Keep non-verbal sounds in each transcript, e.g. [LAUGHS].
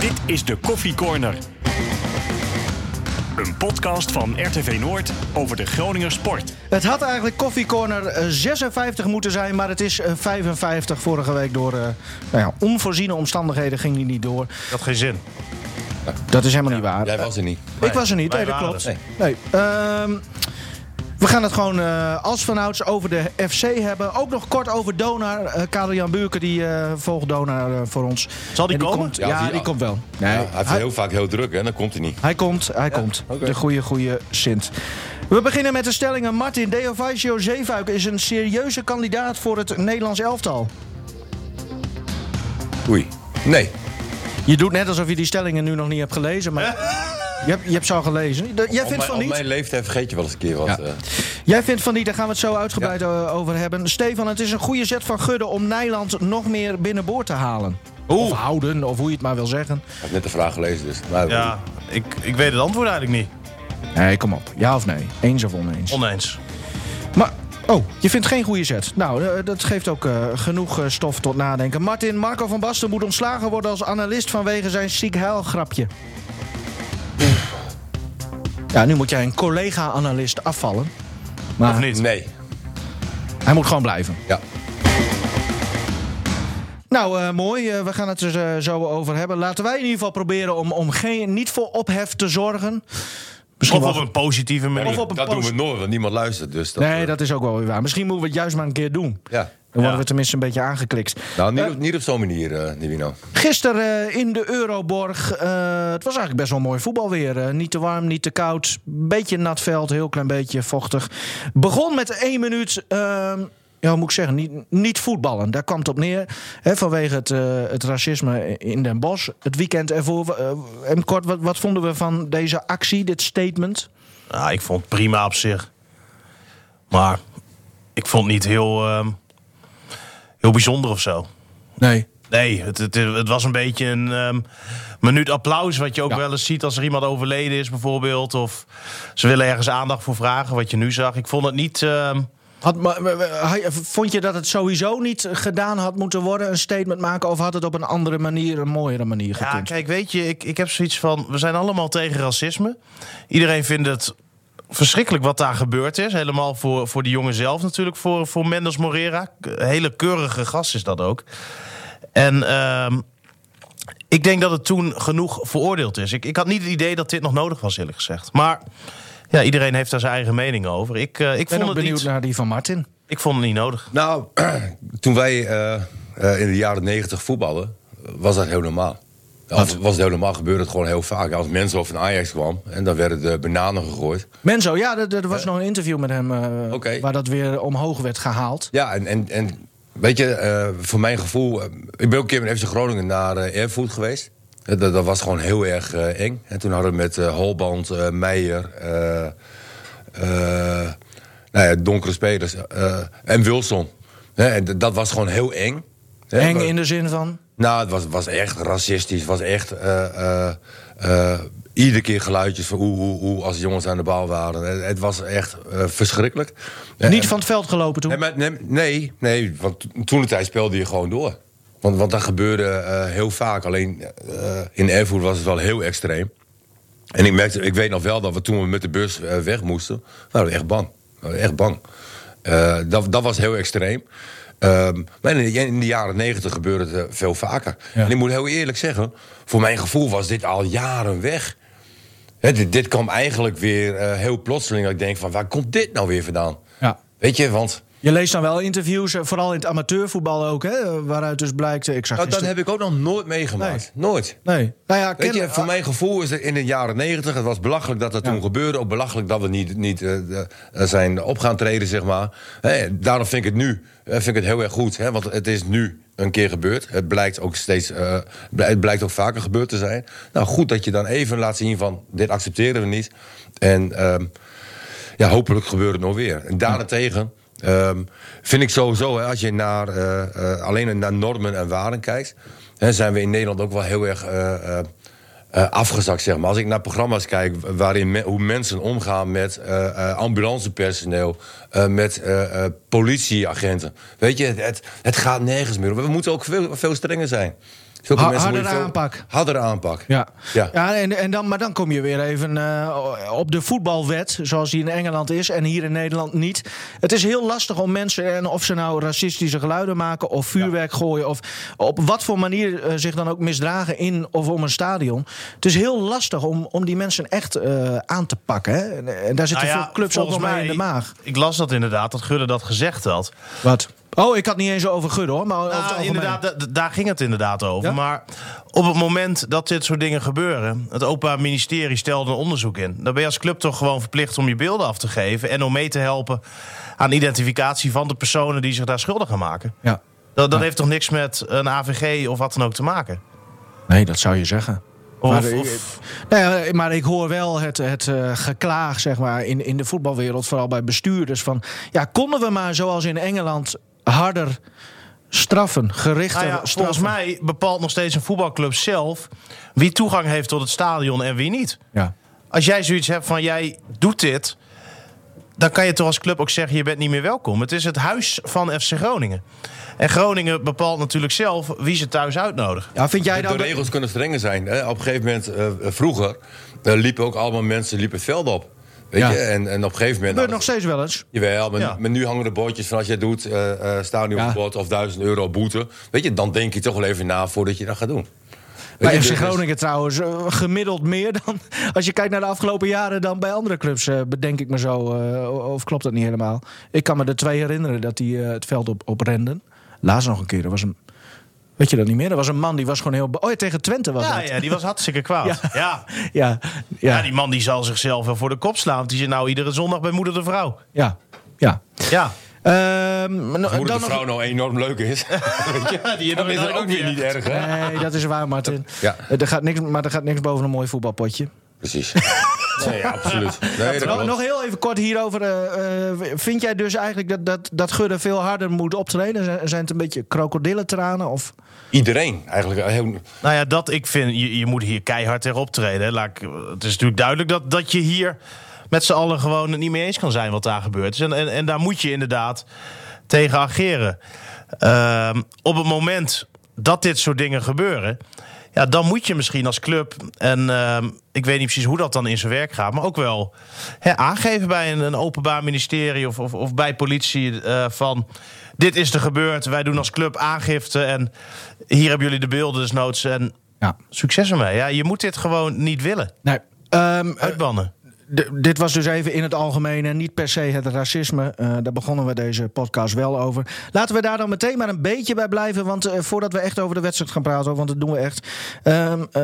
Dit is de Koffie Corner. Een podcast van RTV Noord over de Groninger sport. Het had eigenlijk Coffee Corner eh, 56 moeten zijn, maar het is eh, 55 vorige week door eh, nou ja, onvoorziene omstandigheden ging die niet door. Dat had geen zin. Dat is helemaal niet waar. Jij was er niet. Ik was er niet, nee, dat klopt. er. Nee. Ehm, we gaan het gewoon eh, als vanouds over de FC hebben. Ook nog kort over Donar. Eh Karel-Jan Buurke die eh, volgt Donar voor ons. Zal die En komen? Komt, ja, Ja, die, die- komt wel. Nee, Ja, hij heeft hij, heel vaak heel druk en dan komt hij niet. hij komt, hij komt. De goede, goede Sint. We beginnen met de stellingen. Martin Deovaisio Zeefuik is een serieuze kandidaat voor het Nederlands elftal. Oei. Nee. Je doet net alsof je die stellingen nu nog niet hebt gelezen, maar [LAUGHS] je hebt, je hebt ze al gelezen. De- Jij Op vindt mijn, van op niet? mijn leeftijd vergeet je wel eens een keer wat. Ja. eh. Jij vindt van niet, daar gaan we het zo uitgebreid eh, over hebben. Stefan, het is een goede zet van Gudde om Nijland nog meer binnenboord te halen. Of houden, of hoe je het maar wil zeggen. Ik heb net de vraag gelezen, dus. Maar, Ja, ik, ik weet het antwoord eigenlijk niet. Nee, kom op. Ja of nee? Eens of oneens? Oneens. Maar, oh, je vindt geen goede zet. Nou, eh, dat geeft ook eh, genoeg eh, stof tot nadenken. Martin, Marco van Basten moet ontslagen worden als analist vanwege zijn ziek grapje. Ja, nu moet jij een collega-analist afvallen. Maar Of niet? Nee. hij moet gewoon blijven. Ja. Nou, eh, mooi. Eh, we gaan het er eh, zo over hebben. Laten wij in ieder geval proberen om, om geen, niet voor ophef te zorgen. Misschien Of op wel- een positieve manier. Of op een dat doen we nooit, want niemand luistert. Dus dat, Nee, eh, dat is ook wel weer waar. Misschien moeten we het juist maar een keer doen. Ja. Dan worden Ja. we tenminste een beetje aangeklikt. Nou, niet, op, niet op zo'n manier, eh Nivino. Gisteren eh, in de Euroborg. eh, het was eigenlijk best wel mooi voetbal weer. eh. niet te warm, niet te koud. Beetje nat veld, heel klein beetje vochtig. Begon met één minuut. Ja, moet ik zeggen? Niet, niet voetballen. Daar kwam het op neer. Hè, vanwege het, eh, het racisme in Den Bosch. Het weekend ervoor. eh, en kort, wat, wat vonden we van deze actie, dit statement? Ja, ik vond het prima op zich. Maar ik vond het niet heel, ehm, heel bijzonder of zo. Nee. Nee, het, het, het was een beetje een ehm, minuut applaus. Wat je ook Ja. wel eens ziet als er iemand overleden is, bijvoorbeeld. Of ze willen ergens aandacht voor vragen, wat je nu zag. Ik vond het niet. ehm, Had, vond je dat het sowieso niet gedaan had moeten worden, een statement maken? Of had het op een andere manier, een mooiere manier Ja, gekund? kijk, weet je, ik, ik heb zoiets van... We zijn allemaal tegen racisme. Iedereen vindt het verschrikkelijk wat daar gebeurd is. Helemaal voor, voor die jongen zelf natuurlijk, voor, voor Mendes Morera. Hele keurige gast is dat ook. En ehm, ik denk dat het toen genoeg veroordeeld is. Ik, ik had niet het idee dat dit nog nodig was, eerlijk gezegd. Maar ja, iedereen heeft daar zijn eigen mening over. Ik, eh, ik, ben vond, ook het benieuwd niet, naar die van Martin. ik vond het niet nodig. Nou, [CLEARS THROAT] toen wij eh, eh, in de jaren negentig voetballen, was dat heel normaal. Of was het heel normaal, gebeurde het gewoon heel vaak. Als mensen over een Ajax kwam en dan werden de bananen gegooid. Menzo, ja, er, er was nog een interview met hem eh, waar dat weer omhoog werd gehaald. Ja, en, en, en weet je, eh, voor mijn gevoel... ik ben ook een keer met FC Groningen naar eh Erfurt geweest. Eh, dat, dat was gewoon heel erg eh, eng. En toen hadden we met eh, Holband, Meijer... nou ja, donkere spelers. en Wilson. En dat was gewoon heel eng. Eng in de zin van... Nou, het was, was echt racistisch. Het was echt... iedere keer geluidjes van hoe, hoe, hoe als jongens aan de bal waren. Het, was echt verschrikkelijk. niet En- van het veld gelopen toen. Nee, maar, nee, nee, want to- toen de tijd speelde je gewoon door. Want, want dat gebeurde eh, heel vaak. Alleen eh, in Erfurt was het wel heel extreem. En ik, merkte, ik weet nog wel dat we toen we met de bus eh, weg moesten... waren we echt bang. We echt bang. Dat, dat was heel extreem. Ehm, maar in de, in de jaren negentig gebeurde het veel vaker. Ja. En ik moet heel eerlijk zeggen... voor mijn gevoel was dit al jaren weg. Hè, dit, dit kwam eigenlijk weer heel plotseling. Dat ik denk van, waar komt dit nou weer vandaan? Ja. Weet je, want... Je leest dan wel interviews, eh, vooral in het amateurvoetbal ook, hè, waaruit dus blijkt... eh, Ik zag Nou, dat heb ik ook nog nooit meegemaakt. Nooit. Nee. Nou ja, Weet je, voor mijn gevoel is het in de jaren negentig... het was belachelijk dat dat Ja. toen gebeurde. Ook belachelijk dat we niet, niet eh, eh, zijn op gaan treden, zeg maar. Daarom vind ik het nu eh, vind ik het heel erg goed. Hè, want het is nu een keer gebeurd. Het blijkt ook steeds... eh, het blijkt ook vaker gebeurd te zijn. Nou, goed dat je dan even laat zien van... dit accepteren we niet. En ehm, ja, hopelijk gebeurt het nog weer. En daarentegen ehm, vind ik sowieso, hè, als je naar, eh, alleen naar normen en waarden kijkt, hè, zijn we in Nederland ook wel heel erg eh, afgezakt, zeg maar. Als ik naar programma's kijk waarin hoe mensen omgaan met ambulancepersoneel, met politieagenten. Weet je, het, het gaat nergens meer. We moeten ook veel strenger zijn. Zulke Ha- mensen moet hardere je veel- aanpak. Hardere aanpak. Ja, ja. Ja. en, en dan, maar dan kom je weer even eh, op de voetbalwet, zoals die in Engeland is en hier in Nederland niet. Het is heel lastig om mensen, en of ze nou racistische geluiden maken of vuurwerk gooien, of op wat voor manier eh, zich dan ook misdragen in of om een stadion. Het is heel lastig om, om die mensen echt eh, aan te pakken. Hè? En, en daar zitten Nou ja, veel clubs ook nog volgens mee in de maag. Ik las dat inderdaad, dat Gudde dat gezegd had. Wat? Oh, ik had niet eens over Gudde hoor, maar Nou, inderdaad, da- da- daar ging het inderdaad over. Ja? Maar op het moment dat dit soort dingen gebeuren... het Openbaar Ministerie stelde een onderzoek in... dan ben je als club toch gewoon verplicht om je beelden af te geven... en om mee te helpen aan identificatie van de personen... die zich daar schuldig aan maken. Ja. Dat, dat Ja. heeft toch niks met een AVG of wat dan ook te maken? Nee, dat zou je zeggen. Of, Maar, of- nou ja, maar ik hoor wel het, het eh, geklaag zeg maar, in, in de voetbalwereld, vooral bij bestuurders. Van, ja, konden we maar zoals in Engeland harder straffen, gerichter Nou ja, straffen? volgens mij bepaalt nog steeds een voetbalclub zelf... wie toegang heeft tot het stadion en wie niet. Ja. Als jij zoiets hebt van jij doet dit, dan kan je toch als club ook zeggen je bent niet meer welkom. Het is het huis van FC Groningen. En Groningen bepaalt natuurlijk zelf wie ze thuis uitnodigen. ja, vind jij De, dan... de regels kunnen strenger zijn. Hè? Op een gegeven moment, eh, vroeger, eh, liepen ook allemaal mensen liepen het veld op. Weet Ja. je? En, en op een gegeven moment... gebeurt nog steeds wel eens. Jawel, maar, Ja. maar nu hangen de bordjes van als jij doet eh eh stadionverbod of 1000 euro boete. Weet je, dan denk je toch wel even na voordat je dat gaat doen. Weet Bij FC dus- Groningen trouwens, eh, gemiddeld meer dan... [LAUGHS] Als je kijkt naar de afgelopen jaren dan bij andere clubs, eh, bedenk ik me zo. eh, of klopt dat niet helemaal? Ik kan me er twee herinneren dat die het veld op, op renden. Laatst nog een keer, er was een... Weet je dat niet meer? Er was een man die was gewoon heel... Oh ja, tegen Twente was Ja, dat. ja, die was hartstikke kwaad. [LAUGHS] Ja. Ja. Ja. Ja, ja, die man die zal zichzelf wel voor de kop slaan. Want die zit nou iedere zondag bij moeder de vrouw. ja, ja. Ja. Ehm, no- Hoe de dan vrouw nog... nou enorm leuk is. [LAUGHS] [LAUGHS] ja die dan is het ook weer niet erg, hè? Nee, dat is waar, Martin. Ja. Eh, Er gaat niks, maar er gaat niks boven een mooi voetbalpotje. Precies. [LAUGHS] Nee, ja, absoluut. Nee, dat Nog, nog heel even kort hierover. eh, eh, vind jij dus eigenlijk dat, dat, dat Gudde veel harder moet optreden? Zijn, zijn het een beetje krokodillentranen? Of... Iedereen eigenlijk. Heel, Nou ja, dat ik vind, je, je moet hier keihard tegen optreden. Laat ik, het is natuurlijk duidelijk dat, dat je hier met z'n allen gewoon het niet mee eens kan zijn wat daar gebeurt. is. En, en, en daar moet je inderdaad tegen ageren. Ehm, op het moment dat dit soort dingen gebeuren. Ja, dan moet je misschien als club. En ehm, ik weet niet precies hoe dat dan in zijn werk gaat. Maar ook wel hè, aangeven bij een, een openbaar ministerie of, of, of bij politie. eh, van dit is er gebeurd. Wij doen als club aangifte. En hier hebben jullie de beelden dus noods. En Ja. succes ermee. Ja, je moet dit gewoon niet willen. Nee. Ehm, eh, Uitbannen. Dit was dus even in het algemeen en niet per se het racisme. Eh, daar begonnen we deze podcast wel over. Laten we daar dan meteen maar een beetje bij blijven. Want eh, voordat we echt over de wedstrijd gaan praten, want dat doen we echt. Ehm, eh,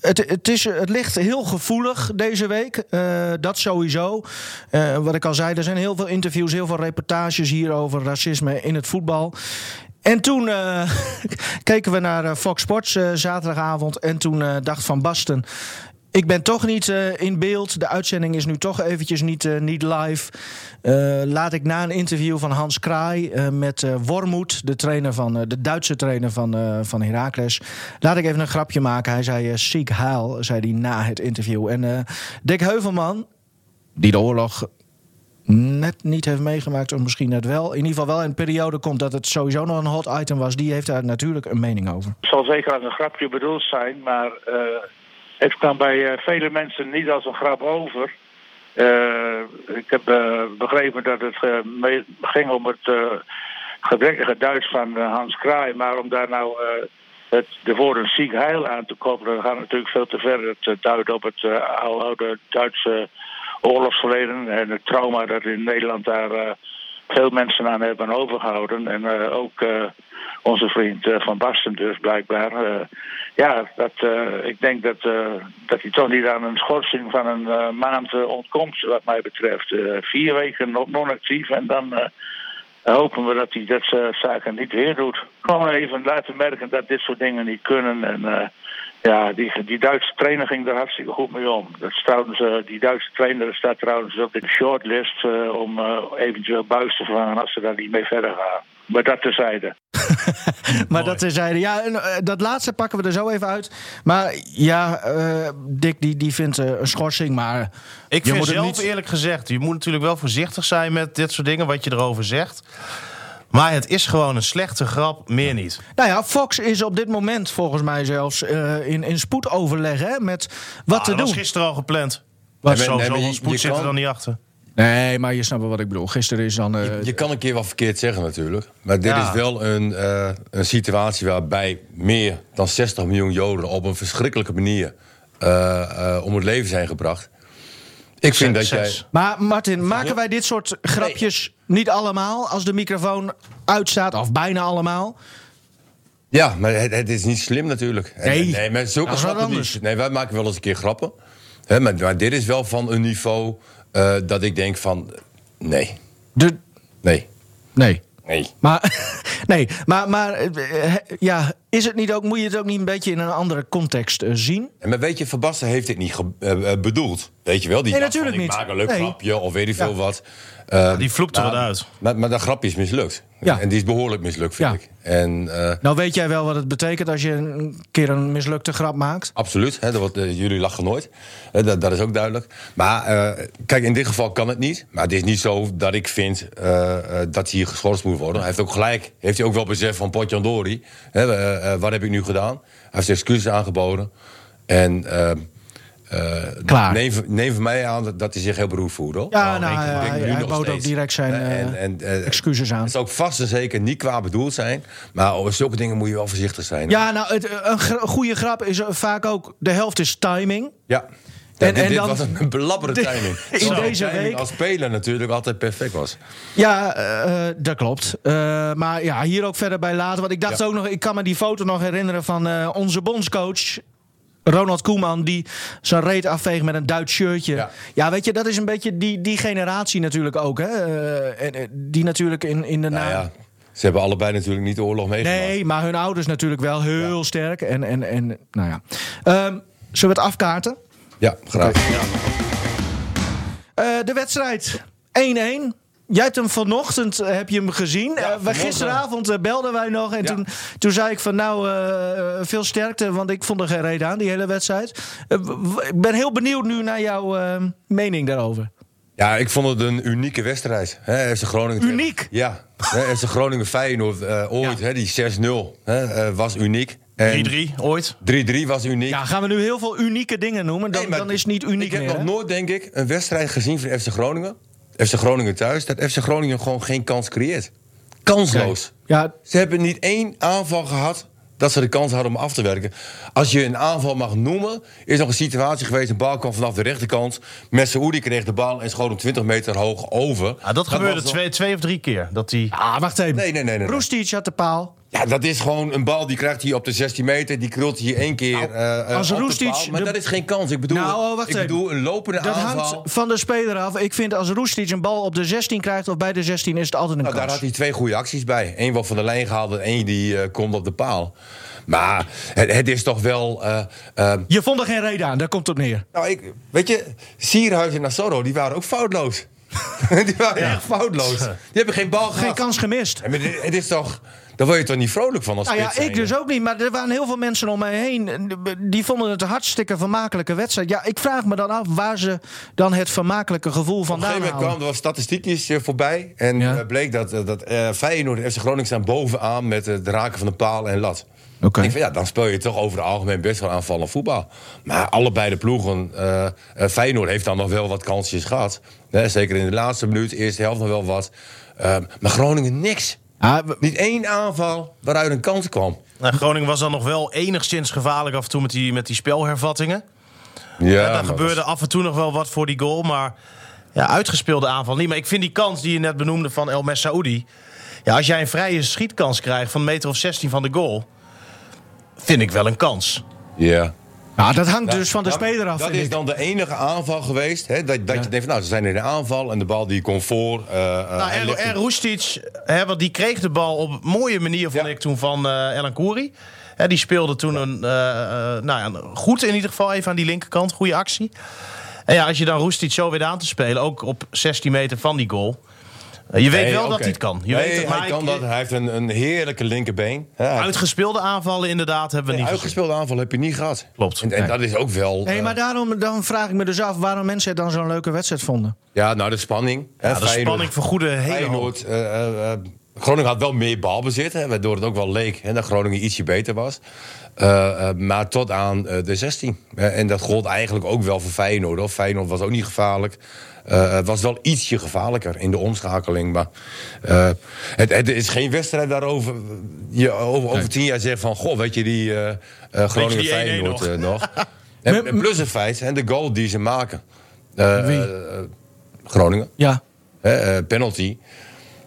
het, het, is, het ligt heel gevoelig deze week. Dat sowieso. Wat ik al zei, er zijn heel veel interviews, heel veel reportages hier over racisme in het voetbal. En toen [LAUGHS] keken we naar Fox Sports zaterdagavond. En toen dacht Van Basten. Ik ben toch niet eh, in beeld. De uitzending is nu toch eventjes niet, eh, niet live. Eh, laat ik na een interview van Hans Kraai met Wormoed, de, trainer van, de Duitse trainer van, van Heracles. Laat ik even een grapje maken. Hij zei ziek haal, zei hij na het interview. En Dick Heuvelman, die de oorlog net niet heeft meegemaakt, of misschien net wel. In ieder geval wel in een periode komt dat het sowieso nog een hot item was. Die heeft daar natuurlijk een mening over. Het zal zeker als een grapje bedoeld zijn, maar het kwam bij eh, vele mensen niet als een grap over. Eh, ik heb eh, begrepen dat het ging om het gebrekkige Duits van Hans Kraai, maar om daar nou het, de woorden ziek heil aan te koppelen, gaat natuurlijk veel te ver. Het duidt op het oude Duitse oorlogsverleden en het trauma dat in Nederland daar veel mensen aan hebben overgehouden. En ook onze vriend Van Basten dus blijkbaar. Ja, dat, ik denk dat, dat hij toch niet aan een schorsing van een maand ontkomt wat mij betreft. vier weken non-actief en dan hopen we dat hij dat soort zaken niet weer doet. Gewoon even laten merken dat dit soort dingen niet kunnen. En uh, ja, die, die Duitse trainer ging er hartstikke goed mee om. Dat trouwens, uh, die Duitse trainer staat trouwens op de shortlist uh, om eventueel buis te vervangen als ze daar niet mee verder gaan. Maar dat terzijde. [LAUGHS] maar dat terzijde. Ja, en, uh, dat laatste pakken we er zo even uit. Maar ja, uh, Dick die, die vindt uh, een schorsing, maar... Ik je vind moet zelf niet... eerlijk gezegd... je moet natuurlijk wel voorzichtig zijn met dit soort dingen... wat je erover zegt. Maar het is gewoon een slechte grap, meer niet. Nou ja, Fox is op dit moment volgens mij zelfs eh, in, in spoedoverleg hè, met wat Ah, te dat was doen. gisteren al gepland. Wat? Zo, Nee, je- spoed je zit er dan niet achter. Nee, maar je snapt wel wat ik bedoel. Gisteren is dan... eh, Je kan een keer wat verkeerd zeggen natuurlijk. Maar dit Ja. is wel een, eh, een situatie waarbij meer dan 60 miljoen Joden op een verschrikkelijke manier eh, eh, om het leven zijn gebracht. Ik vind dat jij. Maar Martin, maken wij dit soort grapjes niet allemaal als de microfoon uitstaat? Of bijna allemaal? Ja, maar het, het is niet slim natuurlijk. En- Nee. nee maar zulke grappen anders. niet. Nee, wij maken wel eens een keer grappen. Hè, maar, maar dit is wel van een niveau eh, dat ik denk van. Nee, De, nee, nee. nee. Maar, [LAUGHS] nee, maar, maar eh, ja, is het niet ook, moet je het ook niet een beetje in een andere context eh, zien? En maar weet je, Van Basten heeft dit niet ge- eh, eh, bedoeld. Weet je wel? Die Nee, dacht natuurlijk van, ik niet. maak een leuk Nee. grapje of weet ik veel Ja. wat. Die vloekt er maar- wat uit. Maar, maar dat grapje is mislukt. Ja. En die is behoorlijk mislukt, vind Ja. ik. En eh, Nou weet jij wel wat het betekent als je een keer een mislukte grap maakt? absoluut, hè, dat wordt, jullie lachen nooit. Hè, dat, dat is ook duidelijk. Maar eh, kijk, in dit geval kan het niet. Maar het is niet zo dat ik vind eh, eh, dat hij geschorst moet worden. Hij heeft ook gelijk, heeft hij ook wel besef van Potjandori. Hè, eh, wat heb ik nu gedaan? Hij heeft excuses aangeboden. En... eh, eh, Klaar. Neem, neem van mij aan dat, dat hij zich heel beroerd voelt, hoor. Ja, Nou, nou, ik- denk ik nu hij bood ook direct zijn, Eh, eh, eh, excuses aan. Het zal ook vast en zeker niet qua bedoeld zijn. Maar over zulke dingen moet je wel voorzichtig zijn. Ja, nou, het, een gra- goede grap is vaak ook... de helft is timing. Ja. Ja, En- dit, en dit dan- was een belabberde De- timing. [LAUGHS] in Terwijl deze timing week- als speler natuurlijk altijd perfect was. Ja, eh, dat klopt. Eh, maar ja, hier ook verder bij later. Want ik dacht Ja. ook nog, ik kan me die foto nog herinneren van eh, onze bondscoach. Ronald Koeman, die zijn reet afveegt met een Duits shirtje. Ja. Ja. weet je, dat is een beetje die, die generatie natuurlijk ook. Hè? Die natuurlijk in, in de Nou na... ja, ze hebben allebei natuurlijk niet de oorlog meegemaakt. Nee, maar hun ouders natuurlijk wel heel sterk. En, en, en nou ja. Ehm, zullen we het afkaarten? Ja, graag. Eh, de wedstrijd 1-1. Jij hebt hem vanochtend eh, heb je hem gezien. Ja, Eh, gisteravond belden wij nog. En Ja. toen, toen zei ik van nou, eh, veel sterkte. Want ik vond er geen reden aan, die hele wedstrijd. Ik ben heel benieuwd nu naar jouw eh, mening daarover. Ja, ik vond het een unieke wedstrijd. Hè, FC Groningen. Uniek? Ja. Hè, FC Groningen Feyenoord eh, ooit, hè, die 6-0 hè, eh, was uniek. En 3-3 ooit. 3-3 was uniek. Ja, gaan we nu heel veel unieke dingen noemen? Dan, Nee, maar dan is het niet uniek Ik heb meer. nog hè? nooit, denk ik, een wedstrijd gezien van FC Groningen. FC Groningen thuis. Dat FC Groningen gewoon geen kans creëert. Kansloos. Ja, Ze hebben niet één aanval gehad dat ze de kans hadden om af te werken. Als je een aanval mag noemen, is nog een situatie geweest. Een bal kwam vanaf de rechterkant. Messeoudi kreeg de bal en schoot hem 20 meter hoog over. Ja, dat gebeurde was nog- twee, twee of drie keer. Dat die... ah, wacht even. Nee, nee, nee, nee. Roestic had de paal. Ja, dat is gewoon een bal die krijgt hij op de 16 meter. Die krult hij één keer Nou, eh, eh, als op de. Maar de- dat is geen kans. Ik bedoel, Nou, oh, ik bedoel een lopende Dat aanval. hangt van de speler af. Ik vind als Roestic een bal op de 16 krijgt of bij de 16 is het altijd een Nou, daar kans. had hij twee goede acties bij. Eén wat van de lijn gehaald en één die eh, komt op de paal. Maar het, het is toch wel... Je vond er geen reden aan, daar komt het op neer. nou, ik, weet je, Sierhuis en Nassoro, die waren ook foutloos. [LAUGHS] die waren echt foutloos. [LAUGHS] Die hebben geen bal gehad. Geen kans gemist. Het is toch... Daar word je toch niet vrolijk van als Nou ja, ik dus ook niet. Maar er waren heel veel mensen om mij heen. Die vonden het een hartstikke vermakelijke wedstrijd. Ja, ik vraag me dan af waar ze dan het vermakelijke gevoel Op een vandaan gegeven moment halen. kwam er statistiekjes eh, voorbij. En Ja. eh, bleek dat, eh, dat eh, Feyenoord en FC Groningen staan bovenaan... met het raken van de paal en lat. Oké. Ik vind, ja, dan speel je toch over het algemeen best wel aanvallend voetbal. Maar allebei de ploegen... eh, Feyenoord heeft dan nog wel wat kansjes gehad. Hè, zeker in de laatste minuut, eerste helft nog wel wat. Eh, maar Groningen niks. Ah, we- Niet één aanval waaruit een kans kwam. Nou, Groningen was dan nog wel enigszins gevaarlijk af en toe met die, met die spelhervattingen. Ja, Ja, daar maar gebeurde af en toe nog wel wat voor die goal. Maar ja, uitgespeelde aanval niet. Maar ik vind die kans die je net benoemde van El Messaoudi... Ja, als jij een vrije schietkans krijgt van een meter of 16 van de goal... vind ik wel een kans. Ja. Nou, dat hangt dus van de speler af. Dat is ik. dan de enige aanval geweest. Hè, dat dat je denkt nou, ze zijn in de aanval en de bal die komt voor. eh, Nou, en, en Roestic, hè, want die kreeg de bal op een mooie manier, vond Ja. ik, toen van eh Elan Kouri. Hè, die speelde toen een, nou ja, goed in ieder geval even aan die linkerkant. Goede actie. En ja, als je dan Roestic zo weer aan te spelen, ook op 16 meter van die goal. Eh, je weet Nee, wel dat hij het kan. Je nee, weet het, maar hij ik- kan dat. Hij heeft een, een heerlijke linkerbeen. Uitgespeelde aanvallen inderdaad hebben we Nee, niet gezien. uitgespeelde aanval heb je niet gehad. Klopt. En, en Nee. dat is ook wel. Nee, eh, maar daarom dan vraag ik me dus af waarom mensen het dan zo'n leuke wedstrijd vonden. ja, nou de spanning. hè, Ja, de Feyenoord- spanning vergoede hele hoop. Feyenoord eh, Groningen had wel meer balbezit, hè, waardoor het ook wel leek hè, dat Groningen ietsje beter was. Uh, uh, maar tot aan uh, de 16. en dat gold eigenlijk ook wel voor Feyenoord. Of Feyenoord was ook niet gevaarlijk. Het was wel ietsje gevaarlijker in de omschakeling. Maar het, het, is geen wedstrijd waarover je over, over tien jaar zegt van... goh, weet je die Groningen die Feyenoord nog? nog. [LAUGHS] en, en, plus het feit, en de goal die ze maken. Groningen. Ja. penalty.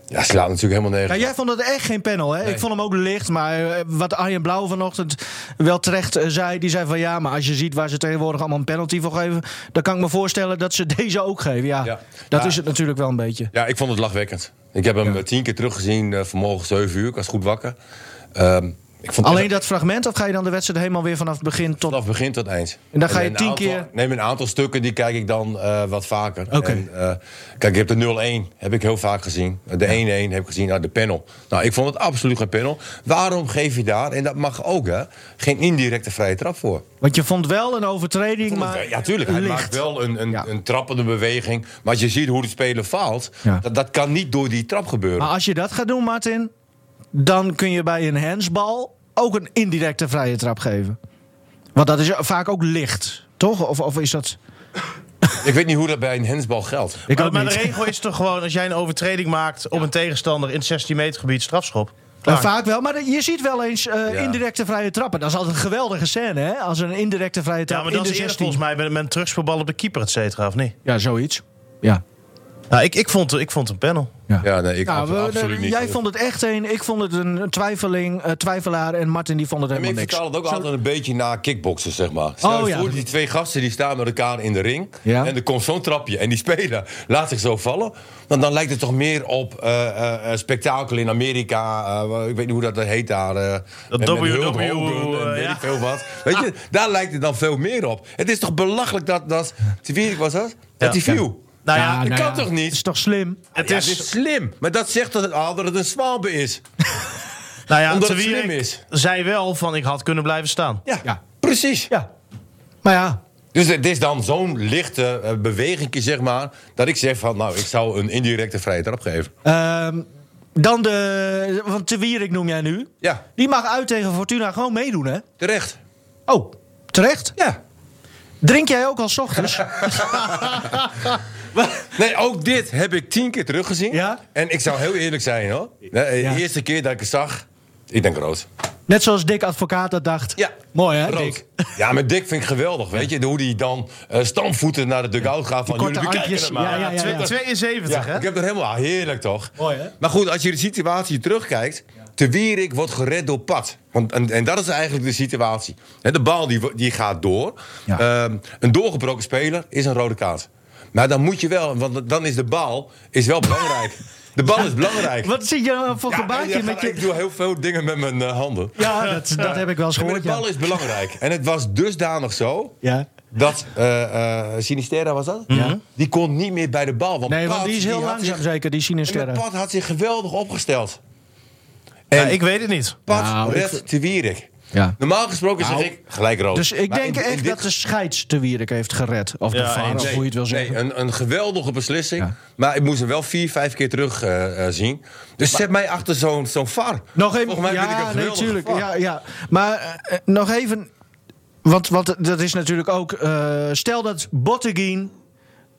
Ja, slaat natuurlijk helemaal nergens. Ja, jij vond het echt geen panel, hè? Ik vond hem ook licht. Maar eh, wat Arjen Blauw vanochtend wel terecht eh, zei... die zei van ja, maar als je ziet waar ze tegenwoordig allemaal een penalty voor geven... dan kan ik me voorstellen dat ze [LAUGHS] deze ook geven. Ja, dat is het natuurlijk wel een beetje. Ja, ik vond het lachwekkend. Ik heb hem tien keer teruggezien uh, vanmorgen 7 uur. Ik was goed wakker. Um, Alleen dat fragment of ga je dan de wedstrijd helemaal weer vanaf het begin tot... Vanaf begin tot eind. En dan ga je tien keer... Neem een aantal stukken, die kijk ik dan uh, wat vaker. Oké. Uh, kijk, ik heb de 0-1, heb ik heel vaak gezien. De 1-1 heb ik gezien, nou, de panel. Nou, ik vond het absoluut geen panel. Waarom geef je daar, en dat mag ook hè, geen indirecte vrije trap voor? Want je vond wel een overtreding, maar... Ja, tuurlijk. Hij maakt wel een, een, ja. een trappende beweging. Maar als je ziet hoe de speler faalt, ja. dat, dat kan niet door die trap gebeuren. Maar als je dat gaat doen, Martin, dan kun je bij een handsbal ook een indirecte vrije trap geven. Want dat is vaak ook licht, toch? Of, of is dat... Ik weet niet hoe dat bij een hensbal geldt. Ik maar, maar de regel is toch gewoon... als jij een overtreding maakt op een tegenstander... in het 16 meter gebied, strafschop. Vaak wel, maar je ziet wel eens uh, ja. indirecte vrije trappen. Dat is altijd een geweldige scène, hè? Als een indirecte vrije trap ja, maar dat in is eerst 16. volgens mij met, met een terugspeelbal op de keeper, et cetera, of niet? Ja, zoiets. Ja. Nou, ik, ik, vond, ik vond een panel. Ja, ja nee, ik nou, we, absoluut niet. Jij vond het echt een, ik vond het een twijfeling, uh, twijfelaar en Martin die vond het helemaal niks. Ik vertaal het ook Zo... altijd een beetje naar kickboksen, zeg maar. Stel oh, ja. voor, die twee gasten die staan met elkaar in de ring. Ja. En er komt zo'n trapje en die speler laat zich zo vallen. Dan, dan lijkt het toch meer op uh, uh, spektakel in Amerika. ik weet niet hoe dat heet daar. dat met, W, met W, weet ik veel wat. Weet je, [LAUGHS] daar lijkt het dan veel meer op. Het is toch belachelijk dat, dat was dat? Dat die viel. Nou ja, dat nou kan ja. toch niet? Het is toch slim? Het Ja, is, het is slim. Maar dat zegt dat het, dat het een zwalbe is. [LAUGHS] nou ja, Omdat het slim is. zei wel van ik had kunnen blijven staan. Ja, Ja. precies. Ja. Maar ja, Dus het is dan zo'n lichte uh, beweging, zeg maar... dat ik zeg van, nou, ik zou een indirecte vrije trap geven. ehm, dan de... Want Te Wierik noem jij nu. Ja, Die mag uit tegen Fortuna gewoon meedoen, hè? terecht. Oh, terecht? Ja. Drink jij ook al 's ochtends? [LAUGHS] Nee, ook dit heb ik tien keer teruggezien. Ja? En ik zou heel eerlijk zijn, hoor. De Ja. eerste keer dat ik het zag, ik denk rood. Net zoals Dick Advocaat dat dacht. Ja. Mooi, hè, Rood. Dick? Ja, maar Dick vind ik geweldig, weet je. Hoe hij dan uh, stampvoeten naar de dugout gaat van... korte jullie bekijken maar. ja, ja, ja. 72, Ja, hè? ik heb er helemaal ah, heerlijk toch. Mooi, hè? Maar goed, als je de situatie terugkijkt. Te Wierik wordt gered door Pat. Want, en, en dat is eigenlijk de situatie. De bal die, die gaat door. Ja. Ehm, een doorgebroken speler is een rode kaart. Maar dan moet je wel, want dan is de bal is wel belangrijk. [LAUGHS] De bal is belangrijk. Wat zie je nou voor gebaartje ja, met je... Ik doe heel veel dingen met mijn eh, handen. Ja, dat, dat heb ik wel eens Maar gehoord, de bal ja. is belangrijk. En het was dusdanig zo ja. dat eh Sinisterra was dat? Ja. Die kon niet meer bij de bal. Want Nee, want Pat, die is heel langzaam zich- zeker, die En Sinisterra. Pat had zich geweldig opgesteld. Ja, En ik weet het niet. Pat Nou, ik- te Wierik. Ja. Normaal gesproken Nou, zeg ik gelijk rood. Dus ik Maar denk in- in echt dit dat de scheids te Wierik heeft gered. Of de Ja, VAR, eens. of hoe je het wil zeggen. Nee, een, een geweldige beslissing. Ja. Maar ik moest hem wel vier, vijf keer terug eh, eh, zien. Dus zet mij achter zo'n zo'n VAR. Nog even, Volgens mij vind ik ja, een nee, geweldige tuurlijk. VAR. Ja, ja. Maar eh, nog even, want, want dat is natuurlijk ook. eh, stel dat Botteguin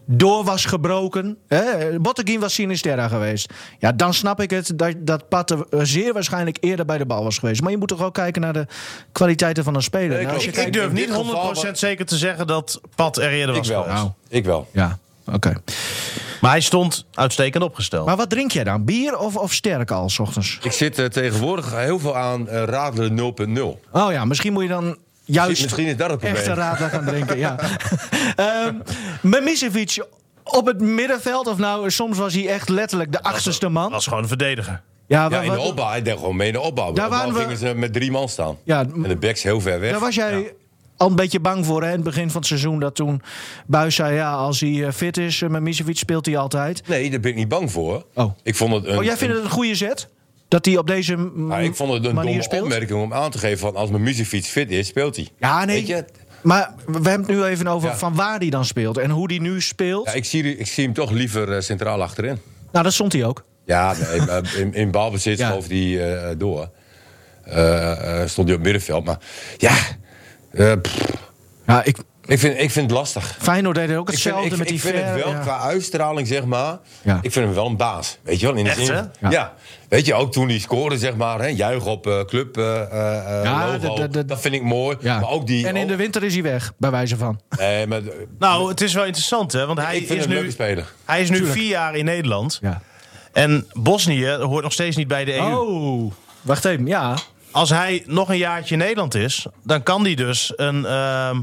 door was gebroken. Hè? Botteguin was Sinisterra geweest. Ja, dan snap ik het dat, dat Patte eh, zeer waarschijnlijk eerder bij de bal was geweest. Maar je moet toch ook kijken naar de kwaliteiten van een speler. Nee, Nou, ik- Ik durf niet 100% geval- zeker te zeggen dat Pat er eerder Ik was wel. geweest. Nou. Ik wel. ja, oké. Maar hij stond uitstekend opgesteld. Maar wat drink jij dan? Bier of, of sterk al, s ochtends? Ik zit eh, tegenwoordig heel veel aan eh Radler 0.0. Oh ja, misschien moet je dan juist Misschien is dat het probleem. echte radler gaan drinken. ja. [LAUGHS] Ehm Mimicevic op het middenveld, of nou, soms was hij echt letterlijk de achterste man. was gewoon een verdediger. Ja, in de opbouw. Hij deed gewoon mee in de opbouw. Daar waren we- gingen ze met drie man staan. Ja, En de backs heel ver weg. Daar was jij al een beetje bang voor, hè? In het begin van het seizoen. Dat toen Buis zei, ja, als hij eh, fit is, uh, Mimicevic speelt hij altijd. Nee, daar ben ik niet bang voor. Oh. Ik vond het een, Oh, jij vindt het een goede zet? Dat hij op deze Nou, ik vond het een domme speelt? opmerking om aan te geven van als mijn muziekfiets fit is, speelt hij. Ja, nee. Weet je? Maar we hebben het nu even over Ja. van waar hij dan speelt. En hoe hij nu speelt. Ja, ik, zie, ik zie hem toch liever eh, centraal achterin. Nou, dat stond hij ook. Ja, nee, in, in balbezit Ja. schoof die eh, door. Eh, stond hij op middenveld. Maar ja, pff, Ja, ik, ik, vind, ik vind het lastig. Feyenoord deed ook Ik vind, hetzelfde ik, met die ik vind het wel, ja. qua uitstraling, zeg maar... Ja. Ik vind hem wel een baas. Weet je wel? In de Echt, zin, hè? Ja. Ja. Weet je, ook toen hij scoorde, zeg maar... Hè, juich op eh, club eh, eh, Ja, logo. dat- vind ik mooi. Ja. Maar ook die... en in de winter is hij weg, bij wijze van. Nee, maar, Nou, het is wel interessant, hè? Want hij ik vind is hem een leuke nu, speler. hij is nu vier jaar in Nederland. Ja. En Bosnië hoort nog steeds niet bij de EU. Oh, wacht even, ja. Als hij nog een jaartje in Nederland is, dan kan hij dus een ehm,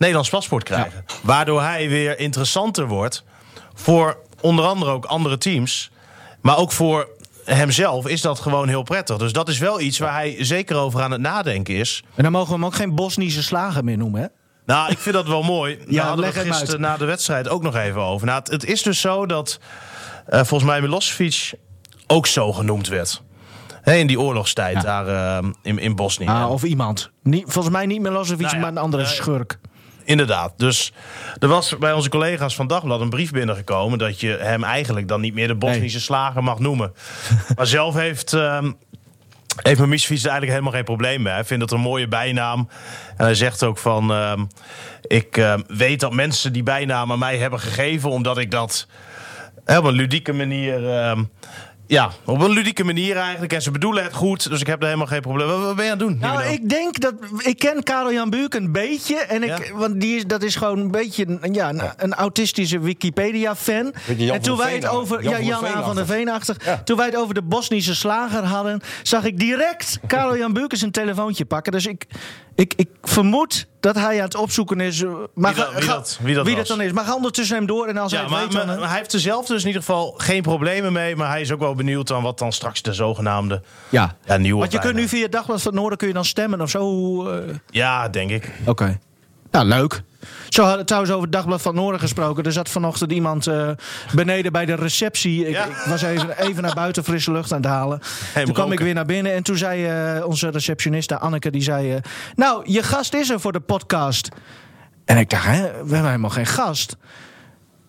Nederlands paspoort krijgen. Waardoor hij weer interessanter wordt voor onder andere ook andere teams. Maar ook voor hemzelf is dat gewoon heel prettig. Dus dat is wel iets waar hij zeker over aan het nadenken is. En dan mogen we hem ook geen Bosnische slager meer noemen, hè? Nou, ik vind dat wel mooi. [LAUGHS] Daar Ja, hadden we het uit. gisteren na de wedstrijd ook nog even over. Nou, het, het is dus zo dat eh, volgens mij Milosevic ook zo genoemd werd. In die oorlogstijd Ja. daar eh, in, in Bosnië. Ah, of iemand. Niet, volgens mij niet Milosevic, Nou ja, maar een andere eh, schurk. Inderdaad. Dus er was bij onze collega's van Dagblad een brief binnengekomen... dat je hem eigenlijk dan niet meer de Bosnische slager mag noemen. [LAUGHS] maar zelf heeft... ehm heeft Mimicevic er eigenlijk helemaal geen probleem mee. Hij vindt het een mooie bijnaam. En hij zegt ook van... ehm, ik ehm, weet dat mensen die bijnaam aan mij hebben gegeven... omdat ik dat op een ludieke manier... ja, op een ludieke manier eigenlijk. En ze bedoelen het goed, dus ik heb er helemaal geen probleem. Wat, wat ben je aan het doen? Nou, ik denk dat... Ik ken Karel Jan Buurk een beetje. En ik, Ja? Want die is, dat is gewoon een beetje een, ja, een, een autistische Wikipedia-fan. En toen wij het over... Jan Ja, van der Jan van der achtig. Veen-achtig. Ja. Toen wij het over de Bosnische slager hadden... zag ik direct Karel Jan Buurk zijn telefoontje pakken. Dus ik, ik, ik vermoed dat hij aan het opzoeken is. eh, Maar Wie dat- wie ga- dat- wie dat was. dan is. Maar ga ondertussen hem door. En als hij Ja, maar, weet... dan, maar- hij heeft er zelf dus in ieder geval geen problemen mee. Maar hij is ook wel benieuwd aan wat dan straks de zogenaamde ja. ja, nieuwe Want je kunt nu via het Dagblad van het Noorden kun je dan stemmen of zo. eh, Ja, denk ik. Oké. Nou, leuk. Zo hadden we trouwens over het Dagblad van Noorden gesproken. Er zat vanochtend iemand eh, beneden bij de receptie. Ik, Ja. ik was even, even naar buiten frisse lucht aan het halen. toen kwam roken. ik weer naar binnen en toen zei eh, onze receptioniste Anneke... die zei, eh, nou, je gast is er voor de podcast. En ik dacht, hè, we hebben helemaal geen gast.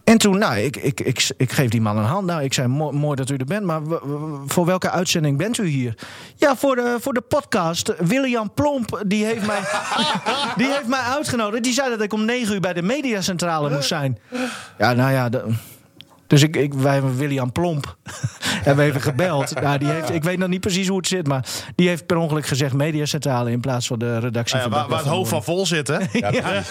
En toen, nou, ik, ik, ik, ik geef die man een hand. Nou, ik zei, mooi, mooi dat u er bent, maar voor welke uitzending bent u hier? Ja, voor de, voor de podcast. William Plomp, die heeft, mij, [LAUGHS] die heeft mij uitgenodigd. Die zei dat ik om negen uur bij de mediacentrale moest zijn. Ja, nou ja, dus ik, ik, wij hebben William Plomp. [LAUGHS] hebben even gebeld. [LAUGHS] Nou, die heeft, ik weet nog niet precies hoe het zit, maar die heeft per ongeluk gezegd mediacentrale in plaats van de redactie Nou ja, van waar, waar het hoofd van vol zit, hè? [LAUGHS] Ja.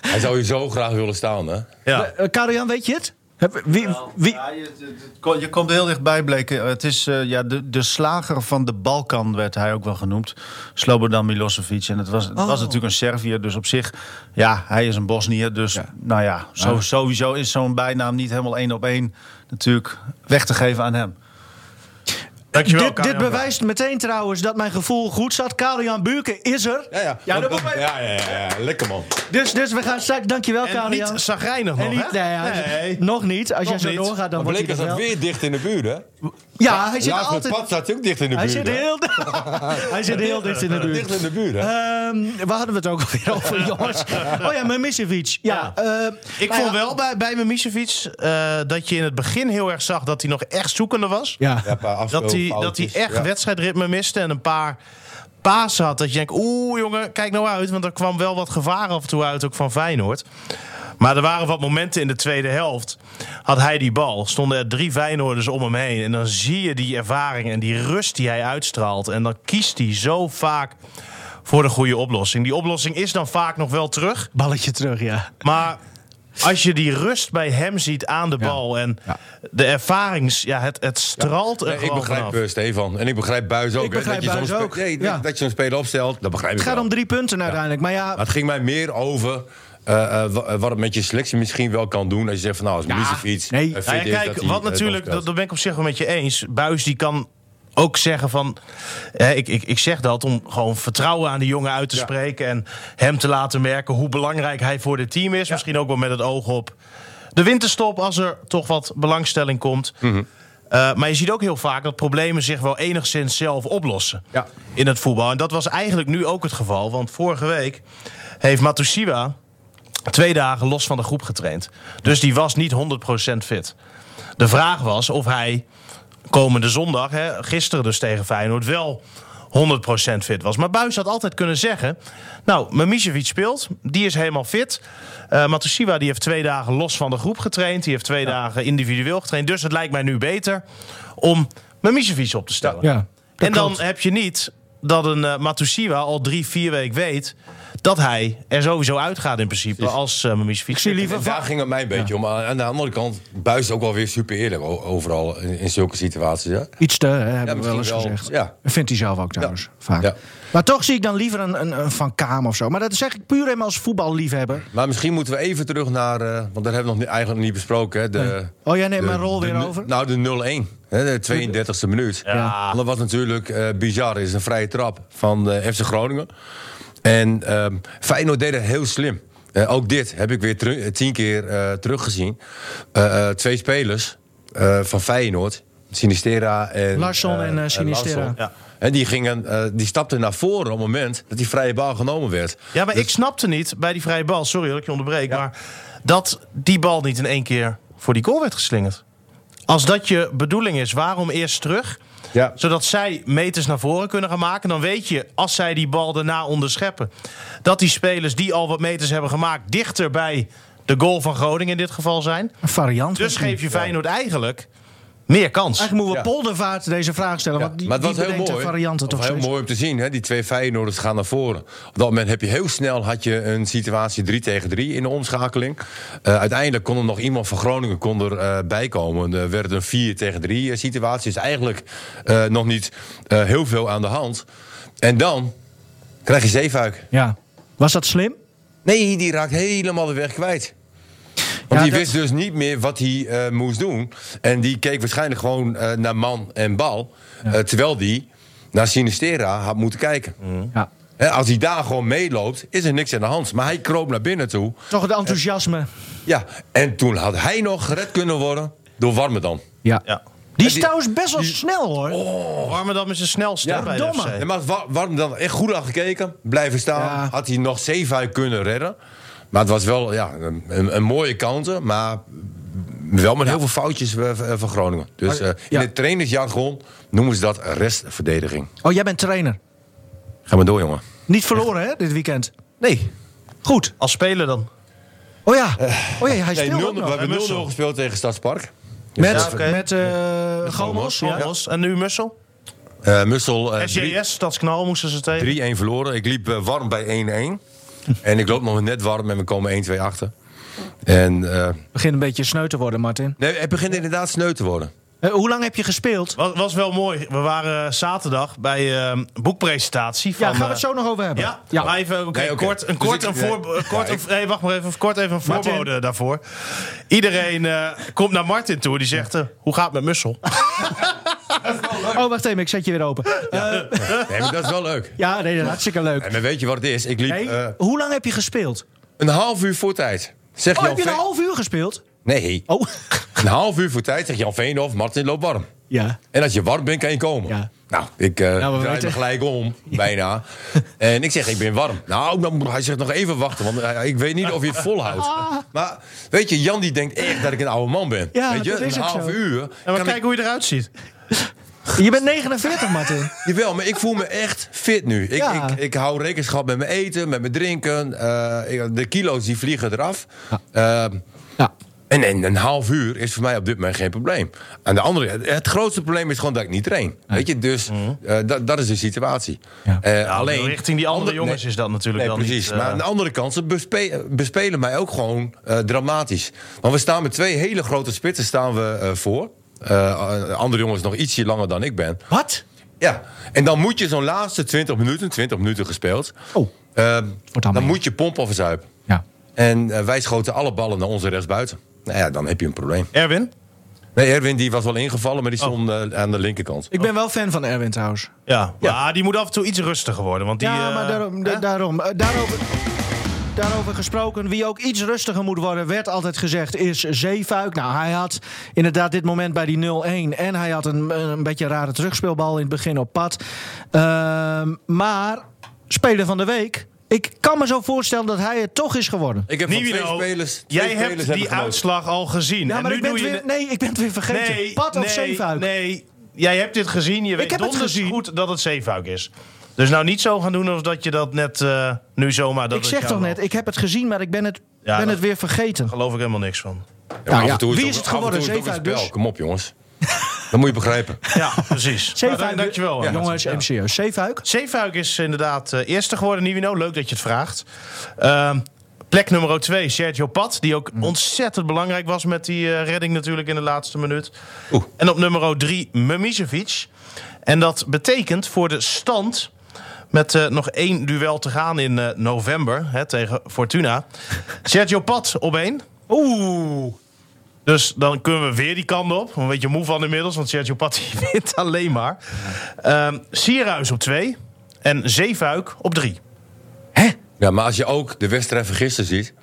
Hij zou je zo graag willen staan, hè? Ja. Eh, Karel-Jan, weet je het? Heb- Wie, wie, Ja, je, komt heel dichtbij, bleken. Het is eh, ja, de, de slager van de Balkan, werd hij ook wel genoemd. Slobodan Milosevic. En het was, het Oh. was natuurlijk een Serviër, dus op zich... Ja, hij is een Bosniër, dus nou ja... Zo, sowieso is zo'n bijnaam niet helemaal één op één... natuurlijk weg te geven aan hem. Dankjewel, dit, dit bewijst meteen trouwens dat mijn gevoel goed zat. Karel-Jan Buurken is er. Ja, ja. Ja, dat ja, ja, ja, ja. Lekker man. Dus, dus we gaan straks... Dankjewel, En niet zagrijnig En nog, niet, hè? nee, Nee. Nog niet. Als Nog jij zo niet. doorgaat, dan Maar wordt Bleker hij er staat wel. weer dicht in de buurt, hè? Ja, hij zit Laatst met altijd... Pat staat hij ook dicht in de Hij buurt. zit hè? heel, [LAUGHS] hij zit heel dicht in de buurt. Dicht in de buurt, hè? Ehm, waar hadden we het ook alweer over, [LAUGHS] jongens? Oh ja, Mimicevic. Ja, Ja. eh, Ik nou vond ja, wel bij, bij Mimicevic eh dat je in het begin heel erg zag dat hij nog echt zoekende was. Ja. Ja, een paar Dat hij, dat hij echt Ja. wedstrijdritme miste en een paar pasen had. Dat je denkt, oeh jongen, kijk nou uit. Want er kwam wel wat gevaar af en toe uit, ook van Feyenoord. Maar er waren wat momenten in de tweede helft. Had hij die bal, stonden er drie Feyenoorders om hem heen. En dan zie je die ervaring en die rust die hij uitstraalt. En dan kiest hij zo vaak voor de goede oplossing. Die oplossing is dan vaak nog wel terug. Balletje terug, ja. Maar als je die rust bij hem ziet aan de bal en de ervarings... Ja, het, het straalt er Nee, ik begrijp vanaf. eh, Stefan. En ik begrijp Buis ook. Ik hè, begrijp dat je ook. nee. Dat je zo'n speler opstelt, dat begrijp ik Het gaat wel. om drie punten uiteindelijk. Maar ja, Maar het ging mij meer over eh, eh, wa- wat het met je selectie misschien wel kan doen. Als je zegt van nou, als Ja, Milicevic nee. Nou ja, kijk, wat natuurlijk, dat ben ik op zich wel met je eens. Buis die kan ook zeggen van... Hè, ik, ik, ik zeg dat om gewoon vertrouwen aan die jongen uit te Ja. spreken... en hem te laten merken hoe belangrijk hij voor het team is. Misschien ook wel met het oog op de winterstop... als er toch wat belangstelling komt. Mhm. Eh, maar je ziet ook heel vaak dat problemen zich wel enigszins zelf oplossen Ja. in het voetbal. En dat was eigenlijk nu ook het geval. Want vorige week heeft Matusiwa twee dagen los van de groep getraind. Dus die was niet 100% fit. De vraag was of hij komende zondag, hè, gisteren dus tegen Feyenoord, wel 100% fit was. Maar Buis had altijd kunnen zeggen... nou, Mimicevic speelt, die is helemaal fit. Uh, Matusiwa die heeft twee dagen los van de groep getraind. Die heeft twee dagen individueel getraind. Dus het lijkt mij nu beter om Mimicevic op te stellen. Ja, en dan klopt. heb je niet dat een uh, Matusiwa al drie, vier weken weet... dat hij er sowieso uitgaat in principe als uh. Ik zie liever daar ging het mij een beetje om. Aan de andere kant, Buis ook wel weer super eerlijk overal in, in zulke situaties. Ja? Iets te, hè, hebben we wel eens wel, gezegd. ja. Dat vindt hij zelf ook trouwens, vaak. Maar toch zie ik dan liever een, een, een Van Kaam of zo. Maar dat zeg ik puur helemaal als voetballiefhebber. Maar misschien moeten we even terug naar, eh, want dat hebben we nog niet, eigenlijk nog niet besproken. Hè, de, Oh, jij neemt de- mijn rol de weer over? Nou, de 0-1. hè, De 32e minuut. Ja. Dat was natuurlijk eh, bizar. is een vrije trap van eh FC Groningen. En ehm Feyenoord deed het heel slim. Eh, ook dit heb ik weer tien keer eh, teruggezien. Eh, eh, twee spelers eh, van Feyenoord. Sinistera en... Larsson en, Sinistera. Larsson. Ja. En die, gingen, eh, die stapten naar voren op het moment dat die vrije bal genomen werd. Ja, maar ik snapte niet bij die vrije bal, sorry dat ik je onderbreek, maar dat die bal niet in één keer voor die goal werd geslingerd. Als dat je bedoeling is, waarom eerst terug? Ja. Zodat zij meters naar voren kunnen gaan maken. Dan weet je, als zij die bal daarna onderscheppen... dat die spelers die al wat meters hebben gemaakt... dichter bij de goal van Groningen in dit geval zijn. Een variant. Dus geef je Feyenoord eigenlijk meer kans. Eigenlijk moeten we Ja. Poldervaart deze vraag stellen. Ja, want die, maar het was heel mooi. varianten Het toch was heel mooi om te zien. Hè? Die twee Feyenoorders gaan naar voren. Op dat moment heb je heel snel had je een situatie 3 tegen 3 in de omschakeling. Eh, uiteindelijk kon er nog iemand van Groningen kon er, eh, bij komen. Er werd een 4 tegen 3 eh, situatie. Dus eigenlijk eh, nog niet eh, heel veel aan de hand. En dan krijg je Zeefuik. Ja. Was dat slim? Nee, die raakt helemaal de weg kwijt. Want Ja, die dat- wist dus niet meer wat hij eh, moest doen. En die keek waarschijnlijk gewoon eh, naar man en bal. Eh, terwijl die naar Sinistera had moeten kijken. Ja. Hè, als hij daar gewoon meeloopt, is er niks aan de hand. Maar hij kroop naar binnen toe. Toch het enthousiasme. Ja, en toen had hij nog gered kunnen worden door Warmerdam. Ja. Ja. Die is trouwens best wel snel hoor. Warmer dan met zijn snelste Ja, bij de domme. FC. Maar Wa- Warmerdam echt goed aan gekeken, blijven staan. Ja. Had hij nog Zeefuik kunnen redden. Maar het was wel ja, een, een, mooie counter, maar wel met heel veel foutjes eh, van van Groningen. Dus Maar, eh, in ja. het trainersjargon noemen ze dat restverdediging. Oh, jij bent trainer. Ga maar door, jongen. Niet verloren hè, dit weekend. Nee, Goed. als speler dan. Oh ja. Oh ja, hij Nee, speelt 0 ook we hebben 0-0 Mussel. gespeeld tegen Stadspark. Met, Ja, met eh Gomos. Ja. En nu Mussel. Eh Mussel eh, drie- SJS, Stadsknal moesten ze tegen. 3-1 verloren. Ik liep eh, warm bij 1-1. [LAUGHS] en ik loop nog net warm en we komen 1-2 achter. En eh, Begint een beetje sneu te worden, Martin. nee, het begint inderdaad sneu te worden. Eh, hoe lang heb je gespeeld? Was, was wel mooi. We waren zaterdag bij eh, boekpresentatie van... Ja, gaan we eh, het zo nog over hebben. Ja, maar even Nee, kort, een Dus kort, ik- een voor, nee. een kort, Ja, een- wacht maar even, kort even een Martin. voorbode daarvoor. Iedereen eh, komt naar Martin toe, die zegt, eh, hoe gaat het met Mussel? [LAUGHS] Oh, wacht even, ik zet je weer open. Eh, Nee, maar dat is wel leuk. ja, nee, dat is hartstikke leuk. En maar weet je wat het is? Ik liep eh, hoe lang heb je gespeeld? een half uur voor tijd. Zeg Oh, Jan heb je een half uur gespeeld? Nee, Oh. een half uur voor tijd zegt Jan Veenhoff, Martin loopt warm. Ja. En als je warm bent, kan je komen. Ja. Nou, ik eh Nou, we draai me gelijk om, [LAUGHS] bijna. En ik zeg, ik ben warm. Nou, dan, hij zegt nog even wachten, want ik weet niet of je het volhoudt. [LAUGHS] Maar weet je, Jan die denkt echt dat ik een oude man ben. Ja, weet je, dat is een half zo. uur. En maar kan kijk ik, hoe je eruit ziet. [LAUGHS] Je bent 49, Martin. jawel, maar ik voel me echt fit nu. Ik, Ja. ik, ik hou rekenschap met mijn eten, met mijn drinken. Eh, ik- de kilo's die vliegen eraf. Ehm, Ja. En, en een half uur is voor mij op dit moment geen probleem. Aan de andere het, het grootste probleem is gewoon dat ik niet train. Weet je, dus eh, dat, dat is de situatie. Ja. Eh, alleen Richting die andere ander- jongens nee, is dat natuurlijk Nee, dan precies. niet... maar aan de andere kant, ze bespe- bespelen mij ook gewoon eh, dramatisch. Want we staan met twee hele grote spitsen staan we eh, voor. Eh, andere jongens nog ietsje langer dan ik ben. Wat? Ja, en dan moet je zo'n laatste 20 minuten, 20 minuten gespeeld. Oh. eh, dan mee. moet je pompen of verzuipen. Ja. En eh, wij schoten alle ballen naar onze rechtsbuiten. Nou ja, dan heb je een probleem. Erwin? Nee, Erwin die was wel ingevallen, maar die stond eh, aan de linkerkant. Ik ben wel fan van Erwin trouwens. Ja, maar die moet af en toe iets rustiger worden. Want die, ja, maar daarom. daarom daarover, daarover gesproken, wie ook iets rustiger moet worden, werd altijd gezegd, is Zeefuik. Nou, hij had inderdaad dit moment bij die 0-1 en hij had een, een beetje een rare terugspeelbal in het begin op pad. Ehm, maar, speler van de week, ik kan me zo voorstellen dat hij het toch is geworden. Ik heb van Nivino, twee spelers. twee jij spelers hebt hebben die genoten. uitslag al gezien. Ja, en maar nu ik ben doe weer, nee, ik ben het weer vergeten. Nee, pad of nee, Zeefuik? Nee, jij hebt dit gezien. Je weet heb het donders gezien. goed dat het Zeefuik is. Dus nou niet zo gaan doen alsof dat je dat net eh, nu zomaar... Dat Ik zeg toch net, ik heb het gezien, maar ik ben het, Ja, ben het weer vergeten. Daar geloof ik helemaal niks van. Ja, Nou af ja, en toe wie is het geworden? is het ook een Zeefuik dus? Kom op, jongens. Dat moet je begrijpen. [LAUGHS] Ja, precies. Zeefuik, Nou, dankjewel. Ja, jongens, Ja. serieus. Zeefuik? Zeefuik is inderdaad eh, eerste geworden, Nivino. Leuk dat je het vraagt. Ehm, plek nummer 2, Sergio Pat. Die ook ontzettend belangrijk was met die eh, redding natuurlijk in de laatste minuut. Oeh. En op nummer 3, Memisevic. En dat betekent voor de stand... Met eh, nog één duel te gaan in eh, november hè, tegen Fortuna. [LAUGHS] Sergio Pat op één. Oeh. Dus dan kunnen we weer die kant op. Een beetje moe van inmiddels, want Sergio Pat [LAUGHS] die wint alleen maar. Ehm Sierhuis op twee. En Zeefuik op drie. Ja, maar als je ook de wedstrijd van gisteren ziet...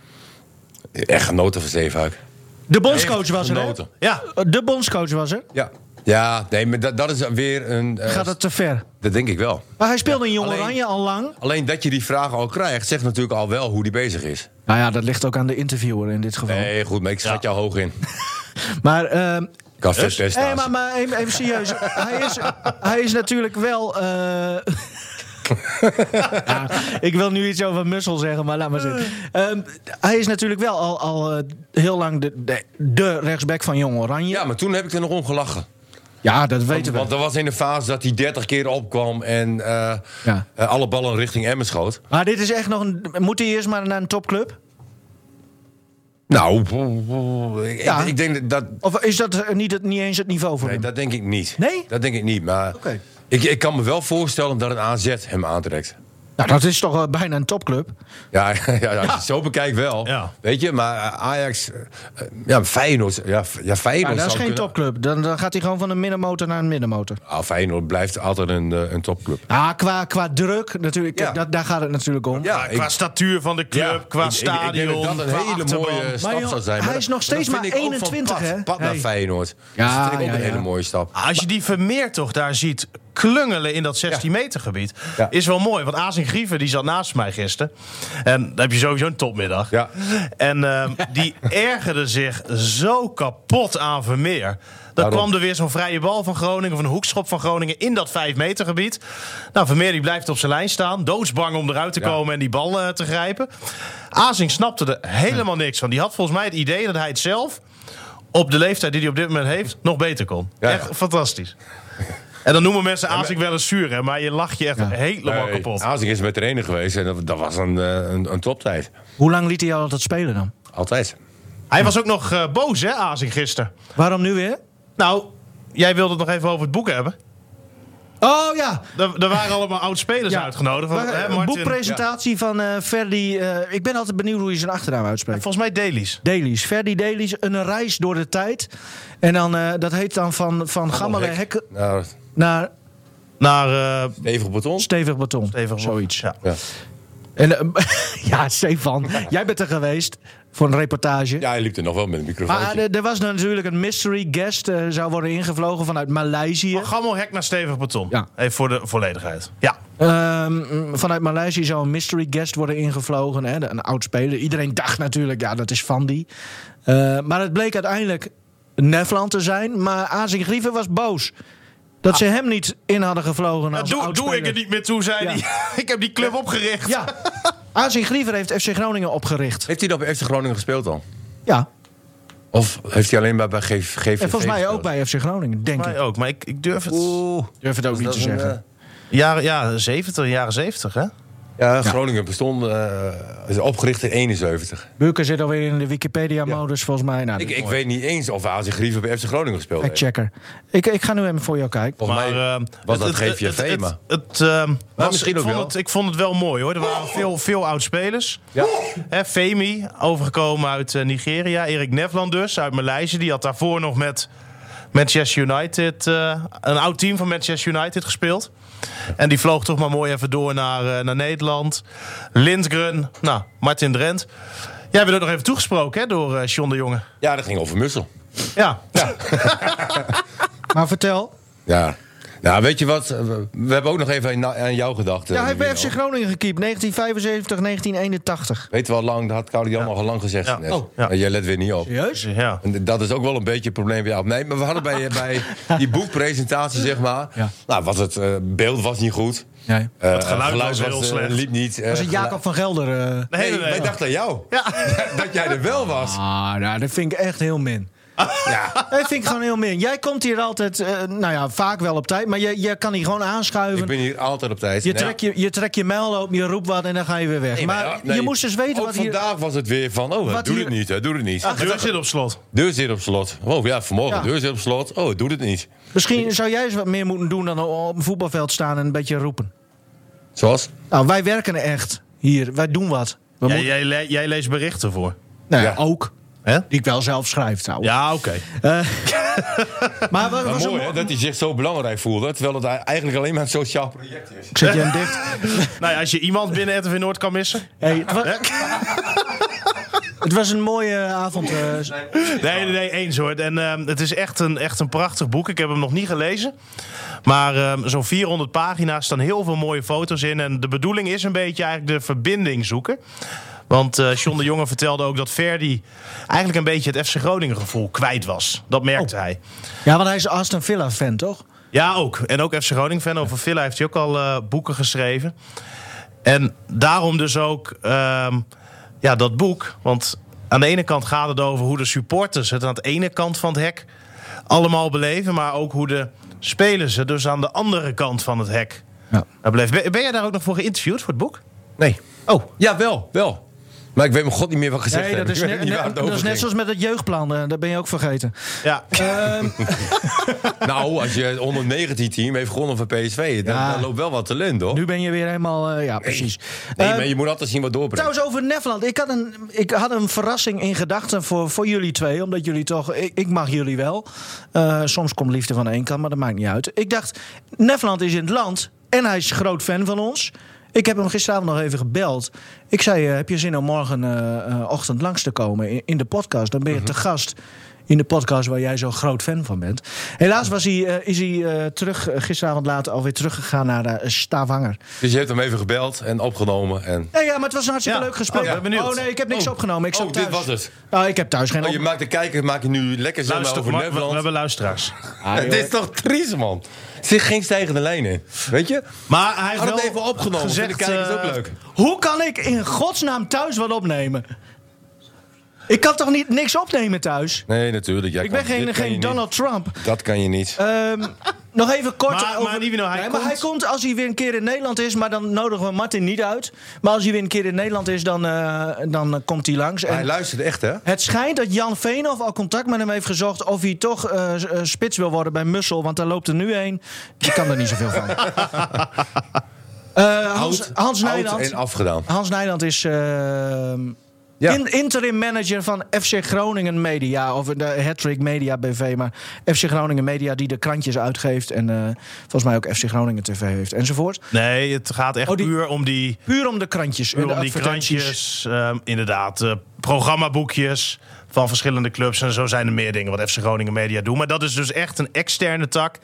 Echt genoten van Zeefuik. De bondscoach was er, hè? Genoten. Ja, De bondscoach was er. Ja. Ja, nee, maar dat, dat is weer een... eh, Gaat het te ver? Dat denk ik wel. Maar hij speelde in Jong Oranje al lang. Alleen dat je die vraag al krijgt, zegt natuurlijk al wel hoe die bezig is. Nou ja, dat ligt ook aan de interviewer in dit geval. Nee, goed, maar ik schat jou hoog in. [LAUGHS] Maar, ehm Ik kan vet best nee, maar, maar even, even serieus. [LAUGHS] hij, is, hij is natuurlijk wel... eh, [LAUGHS] ja, ik wil nu iets over Mussel zeggen, maar laat maar zitten. Ehm, hij is natuurlijk wel al, al eh, heel lang de, de, de rechtsback van Jong Oranje. Ja, maar toen heb ik er nog om gelachen. Ja, dat weten we. Want dat was in de fase dat hij 30 keer opkwam en eh, Ja. eh, alle ballen richting Emmen schoot. Maar dit is echt nog een... Moet hij eerst maar naar een topclub? Nou, ik, Ja. ik denk dat... Of is dat niet, het, niet eens het niveau voor Nee, hem? dat denk ik niet. Nee? Dat denk ik niet, maar Oké. ik, ik kan me wel voorstellen dat een AZ hem aantrekt. Nou, dat is toch wel bijna een topclub? Ja, [LAUGHS] ja, ja, als je het zo bekijkt wel. Ja. Weet je, maar eh, Ajax... eh, ja, Feyenoord... Ja, ja, Feyenoord Ja, dat is geen kunnen- topclub. Dan, dan gaat hij gewoon van een middenmotor naar een middenmotor. Ah, Feyenoord blijft altijd een, eh, een topclub. Ja, qua, qua druk natuurlijk. Ja. Dat, daar gaat het natuurlijk om. Ja, qua statuur van de club, Ja, qua ik- stadion, Ik, denk dat dat een hele achterban. mooie stap joh, zou zijn. hij Maar is dat- nog steeds maar ik ook van 21, Pat, hè? Pat naar Hey. Feyenoord. Ja, dat vind ik ook ja, een hele ja. mooie stap. Als je die Vermeer toch daar ziet klungelen in dat 16 meter gebied, Ja. is wel mooi. Want Azing Grieven die zat naast mij gisteren. En dan heb je sowieso een topmiddag. Ja. En ehm, die [LAUGHS] ergerde zich zo kapot aan Vermeer. Dan Daarom. kwam er weer zo'n vrije bal van Groningen, of een hoekschop van Groningen in dat 5 meter gebied. Nou, Vermeer die blijft op zijn lijn staan, doodsbang om eruit te Ja. komen en die bal eh, te grijpen. Azing snapte er helemaal niks van. Die had volgens mij het idee dat hij het zelf op de leeftijd die hij op dit moment heeft nog beter kon. Echt fantastisch. En dan noemen mensen Azing wel eens zuur, hè, maar je lacht je echt helemaal Nee, kapot. Azing is met trainer geweest en dat, dat was een, eh, een, een toptijd. Hoe lang liet hij jou altijd spelen dan? Altijd. Hij was ook nog eh, boos, hè, Azing, gisteren. Waarom nu weer? Nou, jij wilde het nog even over het boek hebben. Oh ja, Er, er waren allemaal oud-spelers Ja. uitgenodigd. Van, Maar, hè, een boekpresentatie van eh Ferdi. eh, ik ben altijd benieuwd hoe je zijn achternaam Ja, uitspreekt. volgens mij dailies. Dailies. Ferdi Dailies, een reis door de tijd. En dan, eh, dat heet dan van, van gammele Hek. hekken Nou, naar Naar eh stevig beton. stevig beton. Zoiets. Ja. Ja. En, eh, [LAUGHS] ja, Stefan, jij bent er geweest voor een reportage. ja, hij liep er nog wel met een microfoon. Maar er, er was natuurlijk een mystery guest, eh, zou worden ingevlogen vanuit Maleisië. Van Gammelhek naar Stevig Beton. Ja. Even voor de volledigheid. Ja. Ehm, vanuit Maleisië zou een mystery guest worden ingevlogen. Hè, een oud speler. Iedereen dacht natuurlijk, ja, dat is Van die. Eh, maar het bleek uiteindelijk Nefland te zijn. Maar Azing Grieven was boos. Dat ze hem niet in hadden gevlogen als doe, doe ik er niet meer toe, zei Ja. hij. [LAUGHS] ik heb die club opgericht. Ja, Azing Grieven heeft FC Groningen opgericht. Heeft hij dan bij FC Groningen gespeeld dan? Ja, Of heeft hij alleen maar bij GV, GVV en volgens mij ook bij FC Groningen, denk ik. ook, maar ik, ik durf het. Oeh. Durf het ook niet Dat te zeggen. Jaren, ja, 70, jaren 70, hè? Ja, Groningen bestond, eh, is opgericht in 71. Buurken zit alweer in de Wikipedia-modus, volgens mij. Nou, Ik, ik weet niet eens of Azing Grieven bij FC Groningen gespeeld heeft. Fact-checker. Ik, ik ga nu even voor jou kijken. Volgens mij eh, was het- dat het- GVV, het- het- maar... Het, eh, was, misschien ik, ook vond wel. het, ik vond het wel mooi hoor. Er waren veel, veel oud-spelers. Ja. Hè, Femi, overgekomen uit eh, Nigeria. Erik Nevland dus, uit Maleisië. Die had daarvoor nog met Manchester United... eh, een oud team van Manchester United gespeeld. En die vloog toch maar mooi even door naar, eh, naar Nederland. Lindgren, nou, Martin Drent. Jij bent ook nog even toegesproken hè, door eh John de Jonge. Ja, dat ging over Mussel. Ja, [LAUGHS] Maar vertel. Ja. Nou, weet je wat? We hebben ook nog even aan- jou gedacht. Ja, eh, hij heeft. FC Groningen gekiept. 1975, 1981. Weet je wel lang, dat had Claudio al lang gezegd. Ja. net. Oh, ja. Maar jij let weer niet op. Serieus? Ja. En dat is ook wel een beetje het probleem bij jou. Nee, maar we hadden bij, [LAUGHS] bij die boekpresentatie, zeg maar. Ja. Nou, was het eh, beeld was niet goed. Nee. Eh, Het geluid was heel slecht. liep niet. is het Jacob van Gelder. eh. Nee, Nee, nee, wij dachten aan jou. [LAUGHS] dat jij er wel was. Ah, nou, dat vind ik echt heel min. Ja. Dat vind ik gewoon heel min. Jij komt hier altijd, eh, nou ja, vaak wel op tijd. Maar je, je kan hier gewoon aanschuiven. Ik ben hier altijd op tijd. Je Nee. trekt je, je, trekt je mijl op, je roept wat en dan ga je weer weg. Nee, maar ja, nee. je moest dus weten Ook wat hier... vandaag was het weer van, oh, doe hier- het niet, hè, doe het niet. De deur zit op slot. Deur zit op slot. Oh ja, vanmorgen, Ja. deur zit op slot. Oh, doe het niet. Misschien zou jij eens wat meer moeten doen dan op een voetbalveld staan en een beetje roepen. Zoals? Nou, wij werken echt hier. Wij doen wat. Jij, le- jij leest berichten voor. nou, Ja. ook. Hè? Die ik wel zelf schrijf trouwens. Ja, oké. [LAUGHS] Maar wat Maar was mooi een- hè, dat hij zich zo belangrijk voelde. Terwijl het eigenlijk alleen maar een sociaal project is. Ik zet je hem dicht. [LAUGHS] Nou ja, als je iemand binnen RTV Noord kan missen. Hey, het, wa- [LAUGHS] het was een mooie avond. eh, Nee, nee, nee, eens hoor. En ehm, het is echt een, echt een prachtig boek. Ik heb hem nog niet gelezen. Maar ehm, zo'n 400 pagina's staan heel veel mooie foto's in. En de bedoeling is een beetje eigenlijk de verbinding zoeken. Want eh John de Jonge vertelde ook dat Verdi eigenlijk een beetje het FC Groningen gevoel kwijt was. Dat merkte hij. ja, want hij is Aston Villa fan, toch? Ja, ook. En ook FC Groningen fan. Over Villa heeft hij ook al eh, boeken geschreven. En daarom dus ook ehm, ja, dat boek. Want aan de ene kant gaat het over hoe de supporters het aan de ene kant van het hek allemaal beleven. Maar ook hoe de spelers het dus aan de andere kant van het hek Ja. beleven. Ben, ben jij daar ook nog voor geïnterviewd voor het boek? Nee. Oh, Ja, wel, wel. Maar ik weet mijn god niet meer wat gezegd Nee, dat heb. is, net, dat is net zoals met het jeugdplan. eh, dat ben je ook vergeten. ja. Ehm, [LAUGHS] Nou, als je onder 19 team heeft gewonnen van PSV, dan, Ja. dan loopt wel wat talent, hoor. nu ben je weer helemaal... eh, ja, precies. Nee, Ehm, maar je moet altijd zien wat doorbrengt. Trouwens, over Nefland. Ik had een, ik had een verrassing in gedachten voor, voor jullie twee. Omdat jullie toch... Ik, ik mag jullie wel. Eh, soms komt liefde van één kant, maar dat maakt niet uit. Ik dacht, Nefland is in het land. En hij is groot fan van ons. Ik heb hem gisteravond nog even gebeld. Ik zei, eh, heb je zin om morgen eh, eh, langs te komen in, in de podcast? Dan ben je te gast in de podcast waar jij zo groot fan van bent. Helaas was hij, eh, is hij eh, terug, eh, gisteravond laat alweer teruggegaan naar de Stavanger. Dus je hebt hem even gebeld en opgenomen. En... Nee, ja, maar het was een hartstikke Ja. leuk gesprek. Oh, benieuwd. Oh nee, ik heb niks Oh. opgenomen. Ik Oh, thuis. dit was het. Nou, ik heb thuis geen Oh, je op- maakt de kijker maak je nu lekker Luister, over maar we, Nederland. we hebben luisteraars. Ah, [LAUGHS] Het is toch triest, man. Er zit geen stijgende lijn in. Weet je? Maar hij heeft Had het wel even opgenomen. gezegd, de kijkers ook leuk. Hoe kan ik in godsnaam thuis wat opnemen? Ik kan toch niet niks opnemen thuis? Nee, natuurlijk. Jij Ik ben kan- dit geen, je geen niet. Donald Trump. Dat kan je niet. Ehm, [LAUGHS] nog even kort Maar- over... maar Nivino, hij Nee, maar komt- hij komt als hij weer een keer in Nederland is. Maar dan nodigen we Martin niet uit. Maar als hij weer een keer in Nederland is, dan, eh, dan eh, komt hij langs. hij En luistert echt, hè? het schijnt dat Jan Veenhoff al contact met hem heeft gezocht... of hij toch eh, s- eh, spits wil worden bij Mussel. Want daar loopt er nu een. Die kan er niet zoveel van. [LAUGHS] Eh, Hans, Oud- Hans oud Nijland. en afgedaan. Hans Nijland is ehm, Ja. in- interim manager van FC Groningen Media. Of de Hattrick Media BV. Maar FC Groningen Media die de krantjes uitgeeft. En eh, volgens mij ook FC Groningen TV heeft enzovoort. Nee, het gaat echt Oh, die- puur om die, Puur om de krantjes. puur de om die krantjes. ehm, inderdaad, eh, programmaboekjes van verschillende clubs. En zo zijn er meer dingen wat FC Groningen Media doen. Maar dat is dus echt een externe tak.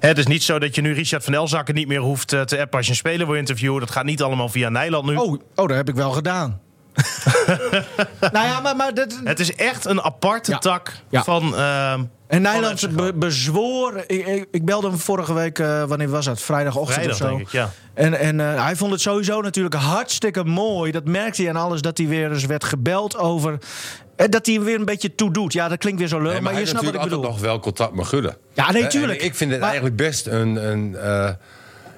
Het is niet zo dat je nu Richard van Elzakken niet meer hoeft eh, te appen als je een speler wil interviewen. Dat gaat niet allemaal via Nijland nu. Oh, oh, dat heb ik wel gedaan. [LAUGHS] nou ja, maar, maar dat, Het is echt een aparte Ja. tak Ja. van... ehm, En FC Nijland be-. Ik, ik, ik belde hem vorige week, eh, wanneer was dat? Vrijdagochtend Vrijdag, of zo. denk ik, ja. En, en eh, hij vond het sowieso natuurlijk hartstikke mooi. Dat merkte hij aan alles dat hij weer eens werd gebeld over. eh, Dat hij weer een beetje toe doet. Ja, dat klinkt weer zo leuk, Nee, maar, hij je snapt wat ik bedoel. nog wel contact met Gudde. Ja, nee, Eh, tuurlijk. en Ik vind het Maar- eigenlijk best een... een eh,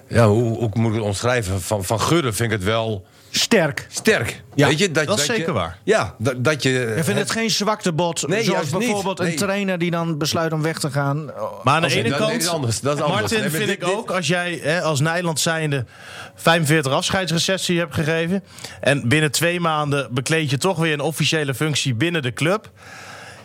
ja, hoe, hoe moet ik het omschrijven? Van, van Gudde vind ik het wel Sterk. sterk. Ja, Weet je, dat is je- zeker waar. Ja, dat, dat je... Ik vind het geen zwaktebod. Nee, zoals juist niet. bijvoorbeeld een Nee. trainer die dan besluit om weg te gaan. Maar aan de ene dat- kant, nee, dat is anders, dat is anders. Martin, Nee, vind dit- ik dit- ook, als jij hè, als Nederland zijnde 45 afscheidsreceptie hebt gegeven... en binnen twee maanden bekleed je toch weer een officiële functie binnen de club...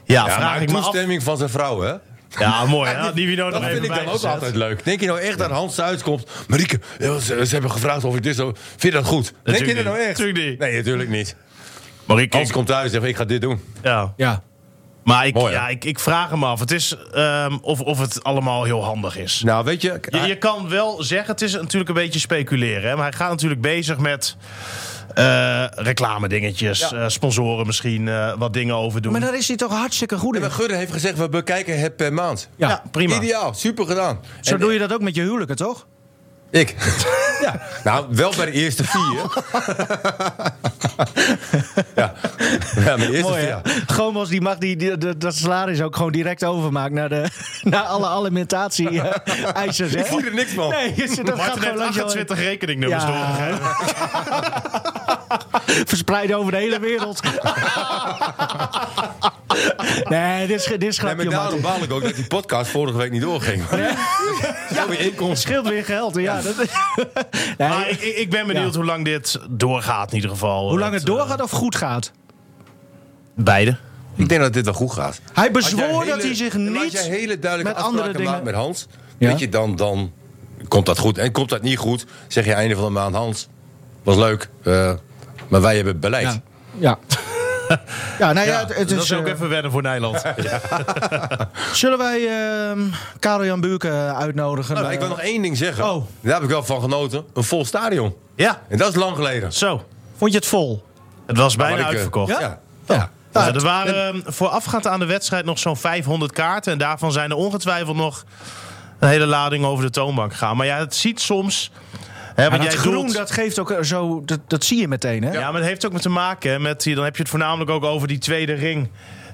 Ja, Ja, vraag maar ik me af. toestemming van zijn vrouw, hè? Ja, mooi. hè? Die Dat vind ik dan ook altijd leuk. Denk je nou echt dat Hans uitkomt? Marieke, ja, ze, ze hebben gevraagd of ik dit zo... Vind je dat goed? Denk je dat nou echt? Natuurlijk niet. Nee, natuurlijk niet. Marieke, Hans komt thuis en zegt, ik ga dit doen. ja. ja. Maar ik, Mooi, ja, ik, ik vraag hem af. Het is, ehm, of, of het allemaal heel handig is. Nou, weet je... Je, je kan wel zeggen, het is natuurlijk een beetje speculeren. Hè? Maar hij gaat natuurlijk bezig met eh reclame dingetjes. eh, sponsoren misschien eh, wat dingen over doen. Maar daar is hij toch hartstikke goed in. maar Gudde heeft gezegd, we bekijken het per maand. Ja, ja, prima. Ideaal, super gedaan. Zo En- doe je dat ook met je huwelijken, toch? Ik? ja. Nou, wel bij de eerste vier. ja. ja, mijn eerste Mooi, vier. hè? ja. Gomos die mag die, die- dat- dat salaris ook gewoon direct overmaken naar, de, [LAUGHS] naar alle alimentatie-eisers. Ik voel er niks van. Nee, dat gaat Martin gewoon heeft langs jou 28 rekeningnummers Ja. doorgegeven. [LAUGHS] verspreid over de hele wereld. [LAUGHS] [LAUGHS] nee, dit is, dit is Nee, grapje, maar daarom Martin. baal ik ook dat die podcast vorige week niet doorging. [LAUGHS] Ja, [LAUGHS] weer inkomsten. Scheelt weer geld. Ja, dat, Nee, Maar ik, ik ik ben benieuwd Ja. hoe lang dit doorgaat in ieder geval. hoe lang het eh, doorgaat of goed gaat. Beide. Ik denk dat dit wel goed gaat. Hij hele- dat hij zich Nee, niet... hele duidelijke met andere dingen- maakt met Hans, Ja. weet je, dan, dan komt dat goed. En komt dat niet goed, zeg je einde van de maand, Hans, was leuk, eh, maar wij hebben beleid. Ja. Ja. [LAUGHS] Ja, nou ja, het, het dat is, is ook eh, even wennen voor Nederland. [LAUGHS] [LAUGHS] Zullen wij ehm Karel-Jan Buurke uitnodigen? Nou, ik wil nog één ding zeggen. Oh. Daar heb ik wel van genoten. Een vol stadion. Ja, En dat is lang geleden. zo. Vond je het vol? Het was bijna ik, eh, uitverkocht. Ja. Ja? ja. Ja, er waren ehm, voorafgaand aan de wedstrijd nog zo'n 500 kaarten. En daarvan zijn er ongetwijfeld nog een hele lading over de toonbank gegaan. Maar ja, het ziet soms... Maar want dat jij groen, doelt- dat geeft ook eh, zo... Dat, dat zie je meteen, hè? Ja, maar het heeft ook met te maken. Met, dan heb je het voornamelijk ook over die tweede ring.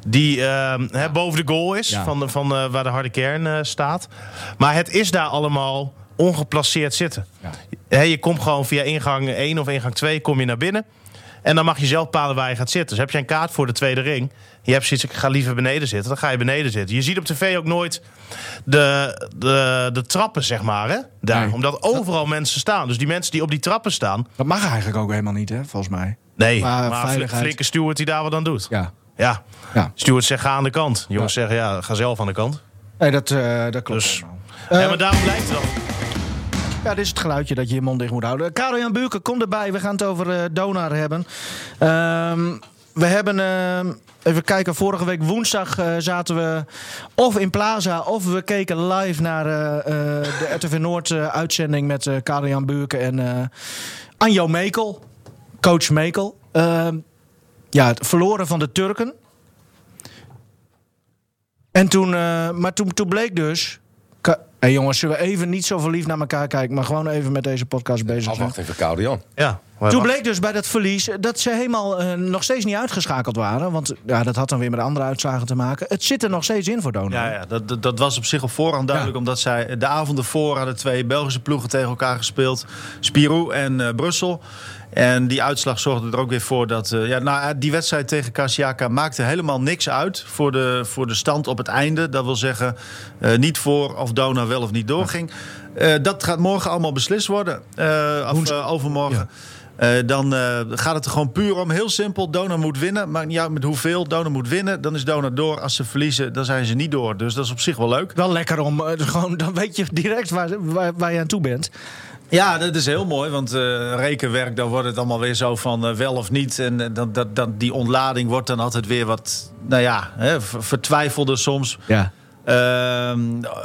Die ehm, boven de goal is. Ja. Van, de, van eh, waar de harde kern eh, staat. Maar het is daar allemaal ongeplaceerd zitten. Hè, je komt gewoon via ingang 1 of ingang 2 kom je naar binnen. En dan mag je zelf bepalen waar je gaat zitten. Dus heb je een kaart voor de tweede ring. Je hebt zoiets, ik ga liever beneden zitten. Dan ga je beneden zitten. Je ziet op tv ook nooit de, de, de trappen, zeg maar. Hè, daar. Nee. Omdat overal mensen staan. Dus die mensen die op die trappen staan. Dat mag eigenlijk ook helemaal niet, hè, volgens mij. Nee, Maar maar, veiligheid. flinke steward die daar wat aan doet. Ja. Ja. Ja. Steward zegt ga aan de kant. Jongens zeggen ja, ga zelf aan de kant. Nee, dat, eh, dat klopt Dus- ja, Eh, maar daarom lijkt het dan. Ja, dit is het geluidje dat je je mond dicht moet houden. Karel-Jan Buurken, kom erbij. We gaan het over eh, Donar hebben. Ehm, we hebben... ehm, even kijken, vorige week woensdag eh, zaten we of in Plaza... of we keken live naar eh, eh, de RTV Noord eh, uitzending... met eh Karel-Jan Buurken en eh Anjo Mekel. Coach Mekel. Ehm, ja, het verloren van de Turken. En toen, eh, maar toen, toen bleek dus... Hé jongens, zullen we even niet zo verliefd naar elkaar kijken... maar gewoon even met deze podcast bezig zijn? Afwachting voor Koude Jan. Ja. Toen bleek dus bij dat verlies dat ze helemaal eh, nog steeds niet uitgeschakeld waren. Want ja, dat had dan weer met andere uitslagen te maken. Het zit er nog steeds in voor Donau. Ja, ja dat, dat, dat was op zich op voorhand duidelijk. Omdat zij de avond ervoor hadden twee Belgische ploegen tegen elkaar gespeeld. Spirou en eh, Brussel. En die uitslag zorgde er ook weer voor dat... eh, ja, nou, die wedstrijd tegen Kasiaka maakte helemaal niks uit... voor de, voor de stand op het einde. Dat wil zeggen, eh, niet voor of Dona wel of niet doorging. Eh, dat gaat morgen allemaal beslist worden. Eh, of eh, overmorgen. Eh, dan eh, gaat het er gewoon puur om. Heel simpel, Dona moet winnen. Maakt niet uit met hoeveel. Dona moet winnen. Dan is Dona door. Als ze verliezen, dan zijn ze niet door. Dus dat is op zich wel leuk. Wel lekker om, eh, gewoon, dan weet je direct waar, waar, waar je aan toe bent. Ja, dat is heel mooi. Want eh, rekenwerk, dan wordt het allemaal weer zo van wel of niet. En dan, dat, die ontlading wordt dan altijd weer wat, nou ja, hè, ver- vertwijfelder soms. Ja. Ehm,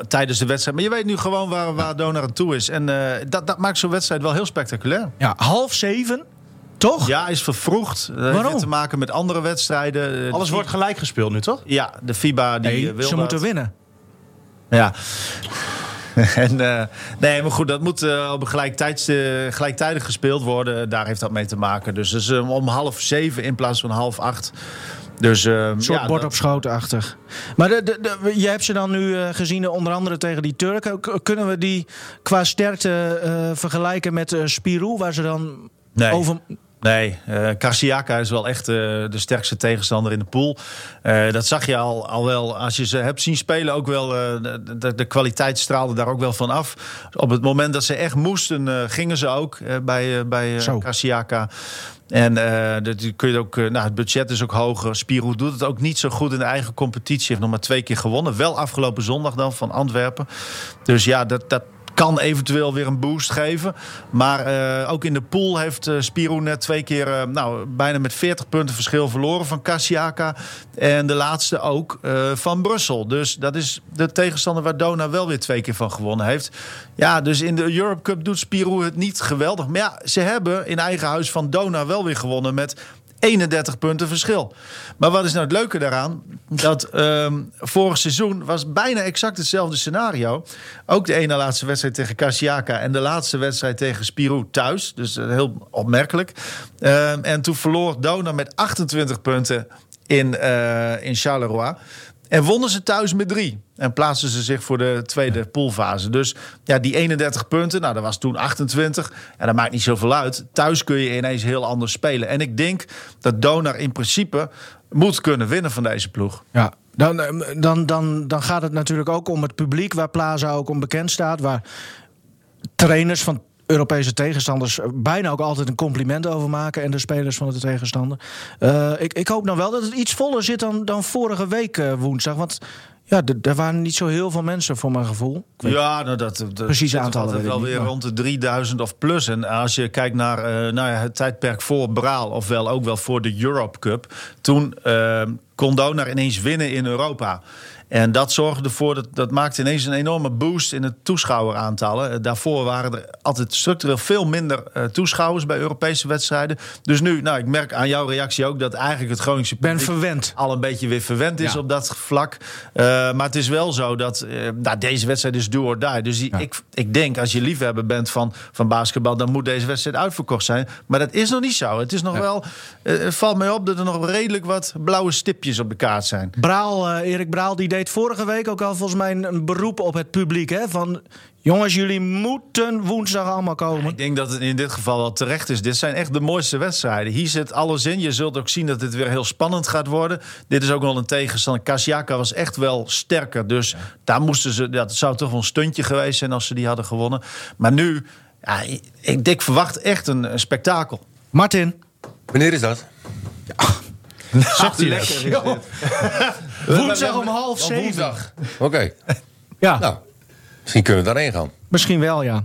tijdens de wedstrijd. Maar je weet nu gewoon waar, waar Dona aan toe is. En eh, dat, dat maakt zo'n wedstrijd wel heel spectaculair. ja, half zeven, toch? Ja, is vervroegd. Dat heeft Waarom? weer te maken met andere wedstrijden. Eh, Alles wordt gelijk gespeeld nu, toch? Ja, de FIBA die nee, eh, wil ze moeten winnen. Ja. [LAUGHS] en, nee, maar goed, dat moet eh, op een gelijktijds, gelijktijdig gespeeld worden. Daar heeft dat mee te maken. Dus eh, om half zeven in plaats van half acht. Dus, eh, Een soort ja, bord dat- op schoot-achtig. Maar de, de, de- je hebt ze dan nu eh, gezien, onder andere tegen die Turken. K- Kunnen we die qua sterkte eh, vergelijken met eh Spirou, waar ze dan Nee. over... Nee, eh Karsiaka is wel echt eh, de sterkste tegenstander in de pool. Eh, dat zag je al, al wel als je ze hebt zien spelen. Ook wel, eh, de, de, kwaliteit straalde daar ook wel van af. Op het moment dat ze echt moesten, eh, gingen ze ook eh, bij, eh bij eh. Karsiaka. En eh, dat kun je ook, eh, nou, het budget is ook hoger. Spirou doet het ook niet zo goed in de eigen competitie. Heeft nog maar twee keer gewonnen. Wel afgelopen zondag dan van Antwerpen. Dus ja, dat, dat kan eventueel weer een boost geven. Maar eh, ook in de pool heeft uh, Spirou net twee keer... eh, nou, bijna met 40 punten verschil verloren van Cassiaka. En de laatste ook eh, van Brussel. Dus dat is de tegenstander waar Dona wel weer twee keer van gewonnen heeft. Ja, dus in de Europe Cup doet Spirou het niet geweldig. Maar ja, ze hebben in eigen huis van Dona wel weer gewonnen met 31 punten verschil. Maar wat is nou het leuke daaraan? Dat ehm, vorig seizoen was bijna exact hetzelfde scenario. Ook de ene laatste wedstrijd tegen Cassiaka en de laatste wedstrijd tegen Spirou thuis. Dus eh, heel opmerkelijk. Ehm, en toen verloor Dona met 28 punten in, eh, in Charleroi. En wonnen ze thuis met drie. En plaatsten ze zich voor de tweede poolfase. Dus ja, die 31 punten, nou, dat was toen 28. En dat maakt niet zoveel uit. Thuis kun je ineens heel anders spelen. En ik denk dat Donar in principe moet kunnen winnen van deze ploeg. Ja, dan, eh, dan, dan, dan gaat het natuurlijk ook om het publiek waar Plaza ook om bekend staat. Waar trainers van Europese tegenstanders bijna ook altijd een compliment over maken. En de spelers van de tegenstander. Uh, ik, ik hoop nou wel dat het iets voller zit dan, dan vorige week uh, woensdag. Want ja, er waren niet zo heel veel mensen voor mijn gevoel. Ja, nou dat, dat precies aantal altijd wel weer rond de 3000 of plus. En als je kijkt naar uh, nou ja, het tijdperk voor Braal, ofwel ook wel voor de Europe Cup, toen uh, kon Donar ineens winnen in Europa. En dat zorgde ervoor, dat, dat maakte ineens een enorme boost in het toeschouweraantallen. Daarvoor waren er altijd structureel veel minder uh, toeschouwers bij Europese wedstrijden. Dus nu, nou, ik merk aan jouw reactie ook dat eigenlijk het Groningse ben verwend. al een beetje weer verwend is ja. op dat vlak. Uh, maar het is wel zo dat uh, nou, deze wedstrijd is do or die. Dus die, ja. ik, ik denk, als je liefhebber bent van, van basketbal, dan moet deze wedstrijd uitverkocht zijn. Maar dat is nog niet zo. Het is nog ja. wel, het valt mij op dat er nog redelijk wat blauwe stipjes op de kaart zijn. Braal, Erik Braal, die deed vorige week ook al volgens mij een beroep op het publiek. Hè? Van jongens, jullie moeten woensdag allemaal komen. Ja, ik denk dat het in dit geval wel terecht is. Dit zijn echt de mooiste wedstrijden. Hier zit alles in. Je zult ook zien dat dit weer heel spannend gaat worden. Dit is ook wel een tegenstander. Kasiaka was echt wel sterker. Dus ja. daar moesten ze. Dat zou toch wel een stuntje geweest zijn als ze die hadden gewonnen. Maar nu, ja, ik, ik verwacht echt een, een spektakel. Martin. Wanneer is dat? Ja. [LAUGHS] Zegt hij lekker. [LAUGHS] Woensdag om half zeven. Woensdag. Oké. Okay. Ja. Nou, misschien kunnen we daarheen gaan. Misschien wel, ja.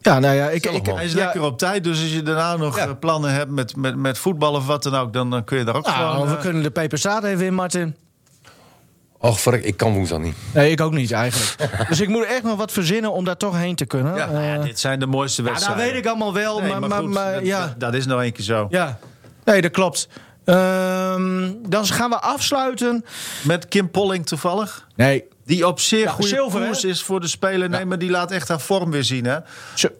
Ja, nou ja, ik, ik, hij is lekker op tijd. Dus als je daarna nog ja. plannen hebt met, met, met voetbal of wat dan ook, dan, dan kun je daar ook nou, gewoon... We uh... kunnen de peperzaad even in, Martin. Och, verrek, ik kan woensdag niet. Nee, ik ook niet eigenlijk. [LAUGHS] dus ik moet echt nog wat verzinnen om daar toch heen te kunnen. Ja, uh, ja dit zijn de mooiste wedstrijden. Ja, dat weet ik allemaal wel. Nee, maar, maar, maar, goed, maar dat, ja. Dat, dat, is nou een keer zo. Ja, nee, dat klopt. Um, dan gaan we afsluiten. Met Kim Polling toevallig? Nee. Die op zeer Ja, goede zilver, koers hè? is voor de speler. Nee, maar die laat echt haar vorm weer zien, hè?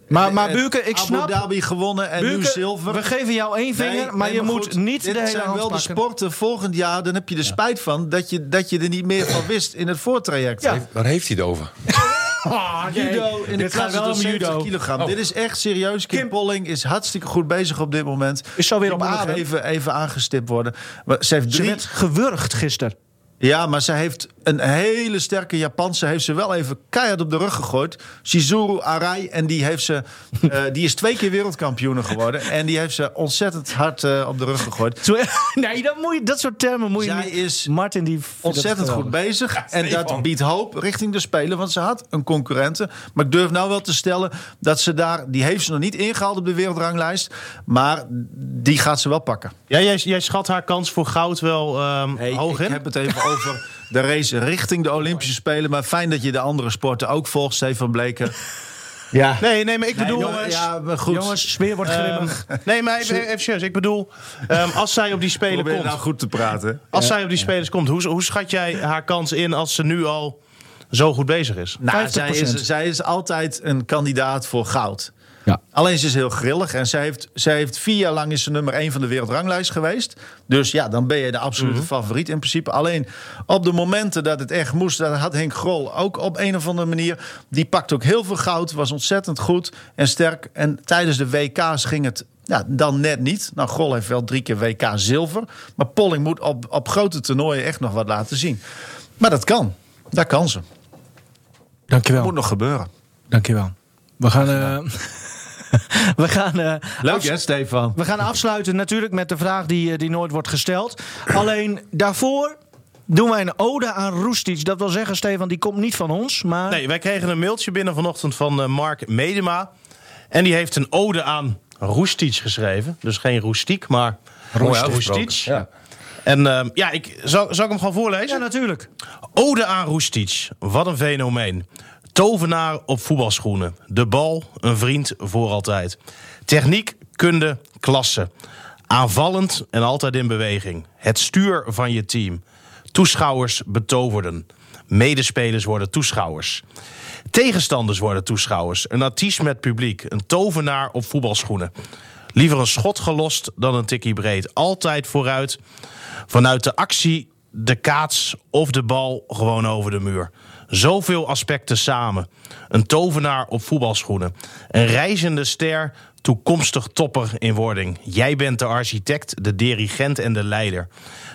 Maar, maar ik Abu snap... Dhabi gewonnen en nu zilver. we geven jou één vinger, Nee, maar je moet goed, niet dit de hele zijn hand wel de sporten. Volgend jaar dan heb je er spijt van dat je, dat je er niet meer van wist in het voortraject. Ja. Waar heeft hij het over? [LAUGHS] Nee. Judo in de Dit klasse tot om 70 judo. kilogram. Oh. Dit is echt serieus. Kim, Kim- Polling is hartstikke goed bezig op dit moment. Is zo weer Die op adem. even, even aangestipt worden. Maar Ze heeft Ze werd gewurgd gisteren. Ja, maar ze heeft een hele sterke Japanse. Heeft ze wel even keihard op de rug gegooid. Shizuru Arai. En die, heeft ze, [LAUGHS] eh, die is twee keer wereldkampioene geworden. En die heeft ze ontzettend hard eh, op de rug gegooid. Zo- [LAUGHS] Nee, dat, moet je, dat soort termen moet je Zij niet... is Martin, die ontzettend goed bezig. en dat biedt hoop richting de Spelen. Want ze had een concurrente. Maar ik durf nou wel te stellen dat ze daar... Die heeft ze nog niet ingehaald op de wereldranglijst. Maar die gaat ze wel pakken. Ja, jij, jij schat haar kans voor goud wel ehm, Hey, hoog ik in? heb het even over [LAUGHS] de race richting de Olympische Spelen. Maar fijn dat je de andere sporten ook volgt, Stefan Bleker. [LAUGHS] Ja. Nee, nee, maar ik bedoel... jongens, ja, maar goed. Jongens, sfeer wordt ehm, grimmig. nee, maar even, even serieus. Ik bedoel, ehm, als zij op die Spelen Probeer komt... nou goed te praten. Als zij op die spelers komt, hoe, hoe schat jij haar kans in als ze nu al zo goed bezig is? Nou, 50%. zij is, zij is altijd een kandidaat voor goud. Ja. Alleen ze is heel grillig en zij heeft, zij heeft vier jaar lang is ze nummer één van de wereldranglijst geweest. Dus ja, dan ben je de absolute favoriet in principe. Alleen op de momenten dat het echt moest, dat had Henk Grol ook op een of andere manier. Die pakte ook heel veel goud, was ontzettend goed en sterk. En tijdens de WK's ging het ja, dan net niet. Nou, Grol heeft wel drie keer WK zilver. Maar Polling moet op, op grote toernooien echt nog wat laten zien. Maar dat kan. Dat kan ze. Dankjewel. Moet nog gebeuren. Dankjewel. We gaan... eh, [LAUGHS] we gaan... eh, Leuk hè, Stefan? We gaan afsluiten natuurlijk met de vraag die, eh, die nooit wordt gesteld. Alleen daarvoor doen wij een ode aan Roestic. Dat wil zeggen, Stefan, die komt niet van ons. Maar Nee, wij kregen een mailtje binnen vanochtend van eh, Mark Medema. En die heeft een ode aan Roestic geschreven. Dus geen roestiek, maar Mooi uitgesproken. Roestic. Ja. En eh, ja, ik, zal, zal ik hem gewoon voorlezen? ja, natuurlijk. Ode aan Roestic. Wat een fenomeen. Tovenaar op voetbalschoenen. De bal, een vriend voor altijd. Techniek, kunde, klasse. Aanvallend en altijd in beweging. Het stuur van je team. Toeschouwers betoverden. Medespelers worden toeschouwers. Tegenstanders worden toeschouwers. Een artiest met publiek. Een tovenaar op voetbalschoenen. Liever een schot gelost dan een tikkie breed. Altijd vooruit. Vanuit de actie, de kaats of de bal gewoon over de muur. Zoveel aspecten samen. Een tovenaar op voetbalschoenen. Een reizende ster, toekomstig topper in wording. Jij bent de architect, de dirigent en de leider.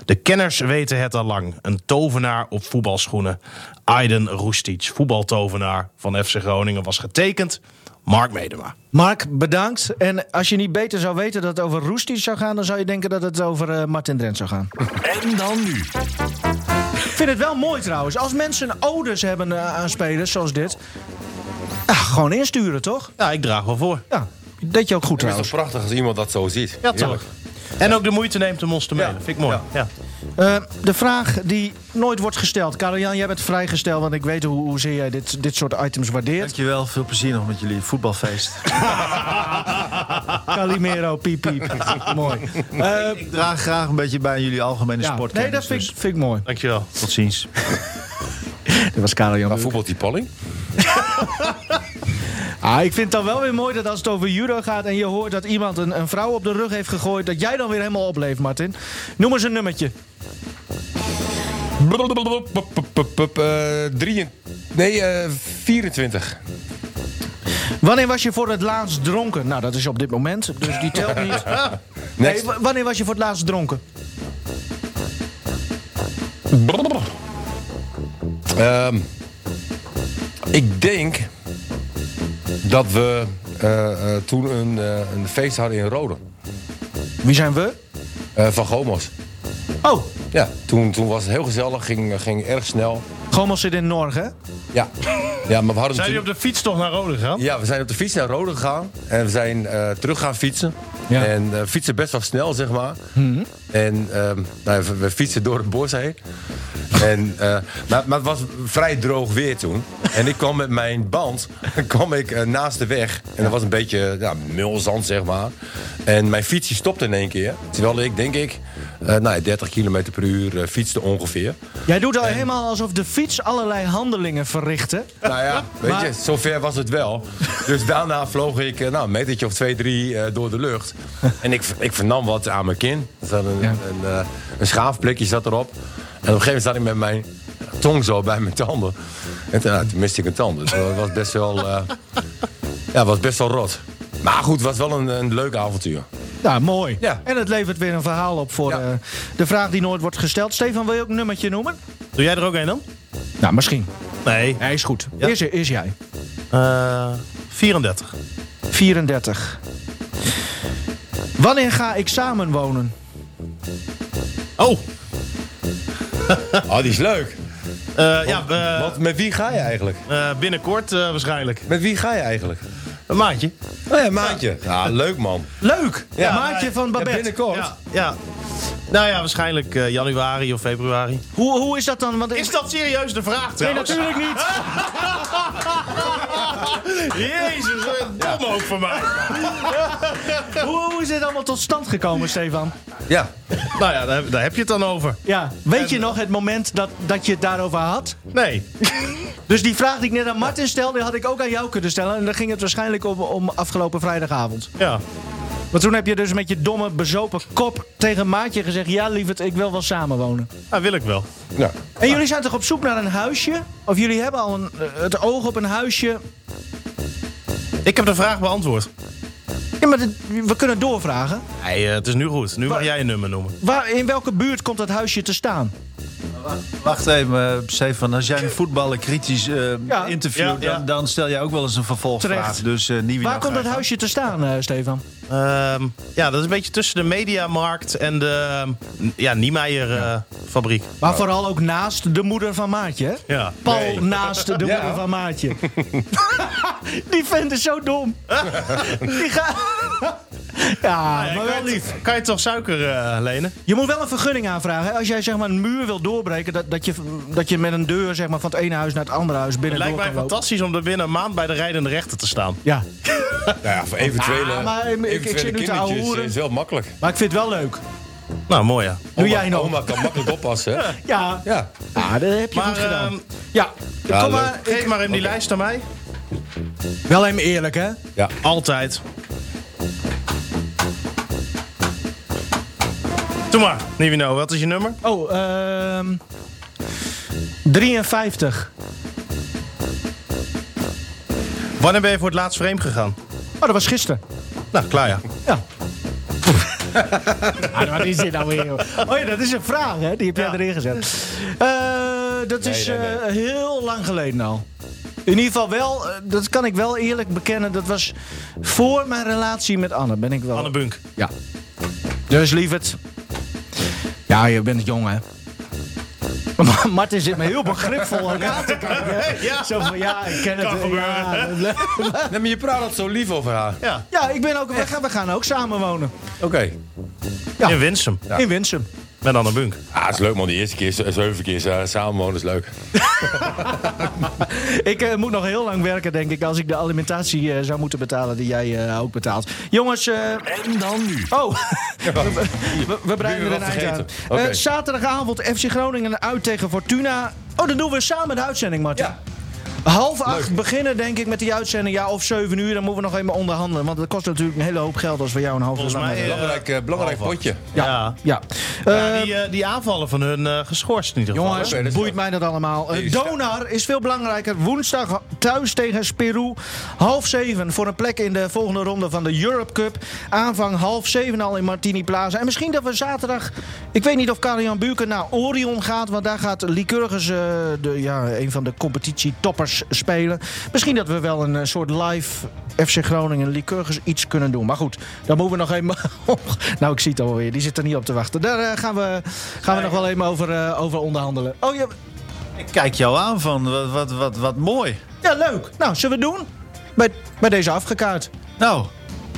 De kenners weten het al lang. Een tovenaar op voetbalschoenen. Aiden Roestic, voetbaltovenaar van FC Groningen, was getekend. Mark Medema. Mark, bedankt. En als je niet beter zou weten dat het over Roestic zou gaan... dan zou je denken dat het over eh, Martin Drent zou gaan. En dan nu. Ik vind het wel mooi trouwens. Als mensen odes hebben eh, aan spelers zoals dit... ah, gewoon insturen, toch? Ja, ik draag wel voor. Ja, deed je ook goed Het is toch trouwens. prachtig als iemand dat zo ziet. Ja, Heerlijk. toch. En ook de moeite neemt om ons te mailen. Ja. Vind ik mooi. Ja. Eh, de vraag die nooit wordt gesteld. Karel-Jan, jij bent vrijgesteld, want ik weet hoe, hoezeer jij dit, dit soort items waardeert. Dankjewel, veel plezier nog met jullie voetbalfeest. [LAUGHS] Calimero, piep, piep. [LAUGHS] mooi. Eh, ik draag graag een beetje bij jullie algemene ja, sport. nee, dat vind, ik- vind ik mooi. Dankjewel. Tot ziens. [LAUGHS] Dat was Karel-Jan. Maar voetbalt die Polling? Ah, ik vind het dan wel weer mooi dat als het over judo gaat... en je hoort dat iemand een, een vrouw op de rug heeft gegooid... dat jij dan weer helemaal opleeft, Martin. Noem eens een nummertje. Drie, nee, eh 24. Wanneer was je voor het laatst dronken? Nou, dat is op dit moment, dus die telt niet. Nee, wanneer was je voor het laatst dronken? Ik denk dat we eh, eh, toen een, eh, een feest hadden in Rode. Wie zijn we? Eh, van Gomos. Oh, Ja, toen, toen was het heel gezellig, ging, ging erg snel. Gomos zit in Norg, hè? Ja, ja maar we hadden Zijn toen... jullie op de fiets toch naar Rode gegaan? Ja, we zijn op de fiets naar Rode gegaan. En we zijn eh, terug gaan fietsen. Ja. En eh, fietsen best wel snel, zeg maar. En ehm, nou, we, fietsen door het bos heen. En, eh, maar, maar het was vrij droog weer toen. En ik kwam met mijn band [LAUGHS] kwam ik, eh, naast de weg. En dat was een beetje ja, mulzand, zeg maar. En mijn fietsje stopte in één keer. Terwijl ik, denk ik, eh, nou, ja, 30 km per uur fietste ongeveer. Jij doet al helemaal alsof de fiets allerlei handelingen verrichtte. Nou ja, [LAUGHS] weet Maar- je, zover was het wel. Dus daarna vloog ik nou, een metertje of twee, drie door de lucht. [LAUGHS] En ik, ik vernam wat aan mijn kin. Een, Ja. een, eh, een schaafplekje zat erop. En op een gegeven moment zat ik met mijn tong zo bij mijn tanden. En toen, nou, toen miste ik een tand. Dus dat was best wel, eh, ja, was best wel rot. Maar goed, het was wel een, een leuk avontuur. Nou, mooi. Ja. En het levert weer een verhaal op voor Ja. eh, de vraag die nooit wordt gesteld. Stefan, wil je ook een nummertje noemen? Doe jij er ook een dan? Nou, misschien. Nee. Hij is goed. Eerst, eerst jij. Eh 34. 34. Wanneer ga ik samen wonen? Oh, [LAUGHS] Oh, die is leuk. eh, ja, eh, Want met wie ga je eigenlijk? eh, binnenkort eh, waarschijnlijk. Met wie ga je eigenlijk? Een maandje. Oh ja, maatje. Ja, leuk man. Leuk! Ja. Maatje van Babette. binnenkort. Ja, ja. Nou ja, waarschijnlijk eh, januari of februari. hoe, hoe is dat dan? Want Is dat serieus de vraag Nee, trouwens? natuurlijk niet. [LAUGHS] [LAUGHS] Jezus, wat dom ook voor mij. [LAUGHS] hoe, hoe is dit allemaal tot stand gekomen, Stefan? Ja. Nou ja, daar, daar heb je het dan over. Ja, weet je nog het moment dat, dat je het daarover had? Nee. [LAUGHS] Dus die vraag die ik net aan Martin stelde, had ik ook aan jou kunnen stellen. En dan ging het waarschijnlijk om, om afgelopen vrijdagavond. Ja. Maar toen heb je dus met je domme, bezopen kop tegen Maatje gezegd... ja, lieverd, ik wil wel samenwonen. Dat wil ik wel. ja. En jullie zijn toch op zoek naar een huisje? Of jullie hebben al een, eh, het oog op een huisje? Ik heb de vraag beantwoord. Ja, maar dit- we kunnen doorvragen. Nee, eh, het is nu goed. Nu mag jij een nummer noemen. Waar, in welke buurt komt dat huisje te staan? Wacht even, uh, Stefan. Als jij een voetballer kritisch eh, Ja. interviewt, Ja, ja. Dan, dan stel jij ook wel eens een vervolgvraag. Terecht. Dus eh niet wie Waar komt dat huisje te staan, eh, Stefan? Ehm, ja, dat is een beetje tussen de Mediamarkt en de ehm, ja, Niemeyer eh, fabriek. Maar vooral ook naast de moeder van Maatje, hè? Ja. Paul Nee. naast de Ja. moeder van Maatje. [LAUGHS] [LAUGHS] Die vent is zo dom. [LAUGHS] Die gaat... [LAUGHS] ja, maar wel lief. Kan je toch suiker eh, lenen? Je moet wel een vergunning aanvragen. Hè? Als jij zeg maar, een muur wil doorbreken, dat, dat, je, dat je met een deur zeg maar, van het ene huis naar het andere huis Het binnen lijkt door mij fantastisch om er binnen een maand bij de rijdende rechter te staan. Ja, [LAUGHS] Nou ja, voor eventuele, Ah, maar ik- ik zit nu te ouwehoeren. is wel makkelijk. maar ik vind het wel leuk. Nou, mooi ja. Doe Oma- jij nog? Oma kan makkelijk oppassen. hè? [LAUGHS] Ja, Ja. ah, dat heb je Maar, goed gedaan. ehm, ja, Ja, kom leuk. maar. Geef maar even die lijst aan mij. Wel even eerlijk, hè? ja. Altijd. Doe maar, Nivino, wat is je nummer? Oh, ehm 53. Wanneer ben je voor het laatst vreemd gegaan? Oh, dat was gisteren. Nou, klaar ja. Ja. [LAUGHS] ah, wat is dit nou weer? joh? Oh ja, dat is een vraag, hè? Die heb jij Ja. erin gezet. Eh, dat is nee, nee. eh, heel lang geleden al. In ieder geval wel, eh, dat kan ik wel eerlijk bekennen. Dat was voor mijn relatie met Anne. Ben ik wel. Anne Bunk. Ja. Dus lieverd. Ja, je bent jong, hè? Maar [LAUGHS] Martin zit me heel begripvol aan te kijken. Ja. Zo van, ja, ik ken Kan het. Ja, [LAUGHS] Nee, maar je praat altijd zo lief over haar. Ja, ja, ik ben ook, we, gaan, we gaan ook samen wonen. Oké. Ja. in Winsum. In Winsum. Met Anne Bunk. Ah, het is leuk man, die eerste keer, zeven keer eh, samenwonen is leuk. [LAUGHS] Ik eh, moet nog heel lang werken, denk ik, als ik de alimentatie eh, zou moeten betalen die jij eh, ook betaalt. Jongens, eh, En dan nu. oh, [LAUGHS] we, we, we breiden er wat een eind aan. Eh, zaterdagavond FC Groningen uit tegen Fortuna. Oh, dan doen we samen de uitzending, Martin. Ja. Half acht beginnen, denk ik, met die uitzending. Ja, of zeven uur. Dan moeten we nog even onderhandelen. Want dat kost natuurlijk een hele hoop geld als we jou een half uur Volgens lang mij, hebben. eh, Belangrijk, eh, belangrijk potje. Ja, ja. ja. Ja, Eh, die, die aanvallen van hun eh, geschorst in ieder geval. Jongens, boeit wel- mij dat allemaal. Donar is veel belangrijker. Woensdag thuis tegen Peru. Half zeven voor een plek in de volgende ronde van de Europe Cup. Aanvang half zeven al in Martini Plaza. En misschien dat we zaterdag... Ik weet niet of Karel-Jan Buurken naar Orion gaat. Want daar gaat Lycurgus, eh, de, ja, een van de competitietoppers, spelen. Misschien dat we wel een eh, soort live FC Groningen Lycurgus iets kunnen doen. Maar goed, daar moeten we nog even... [LAUGHS] nou, ik zie het alweer. Die zit er niet op te wachten. Daar eh, gaan we, gaan we nog wel even over, eh, over onderhandelen. Oh, ja, Ik kijk jou aan van wat, wat, wat, wat mooi. ja, leuk. Nou, zullen we het doen? Bij, bij deze afgekaart. Nou,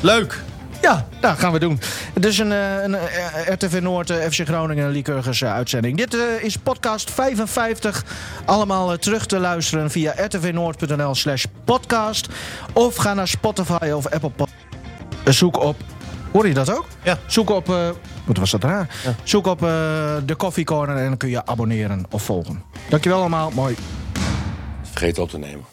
leuk. Ja, dat gaan we doen. Het is een, eh, een eh, RTV Noord, eh, FC Groningen Lycurgus eh, uitzending. Dit eh, is podcast 55. Allemaal terug te luisteren via rtvnoord.nl slash podcast. Of ga naar Spotify of Apple Pod. Eh, Zoek op... Hoor je dat ook? Ja. Zoek op... eh, wat was dat raar? Zoek op eh, de Coffee Corner en dan kun je abonneren of volgen. Dankjewel allemaal. Mooi. Vergeet op te nemen.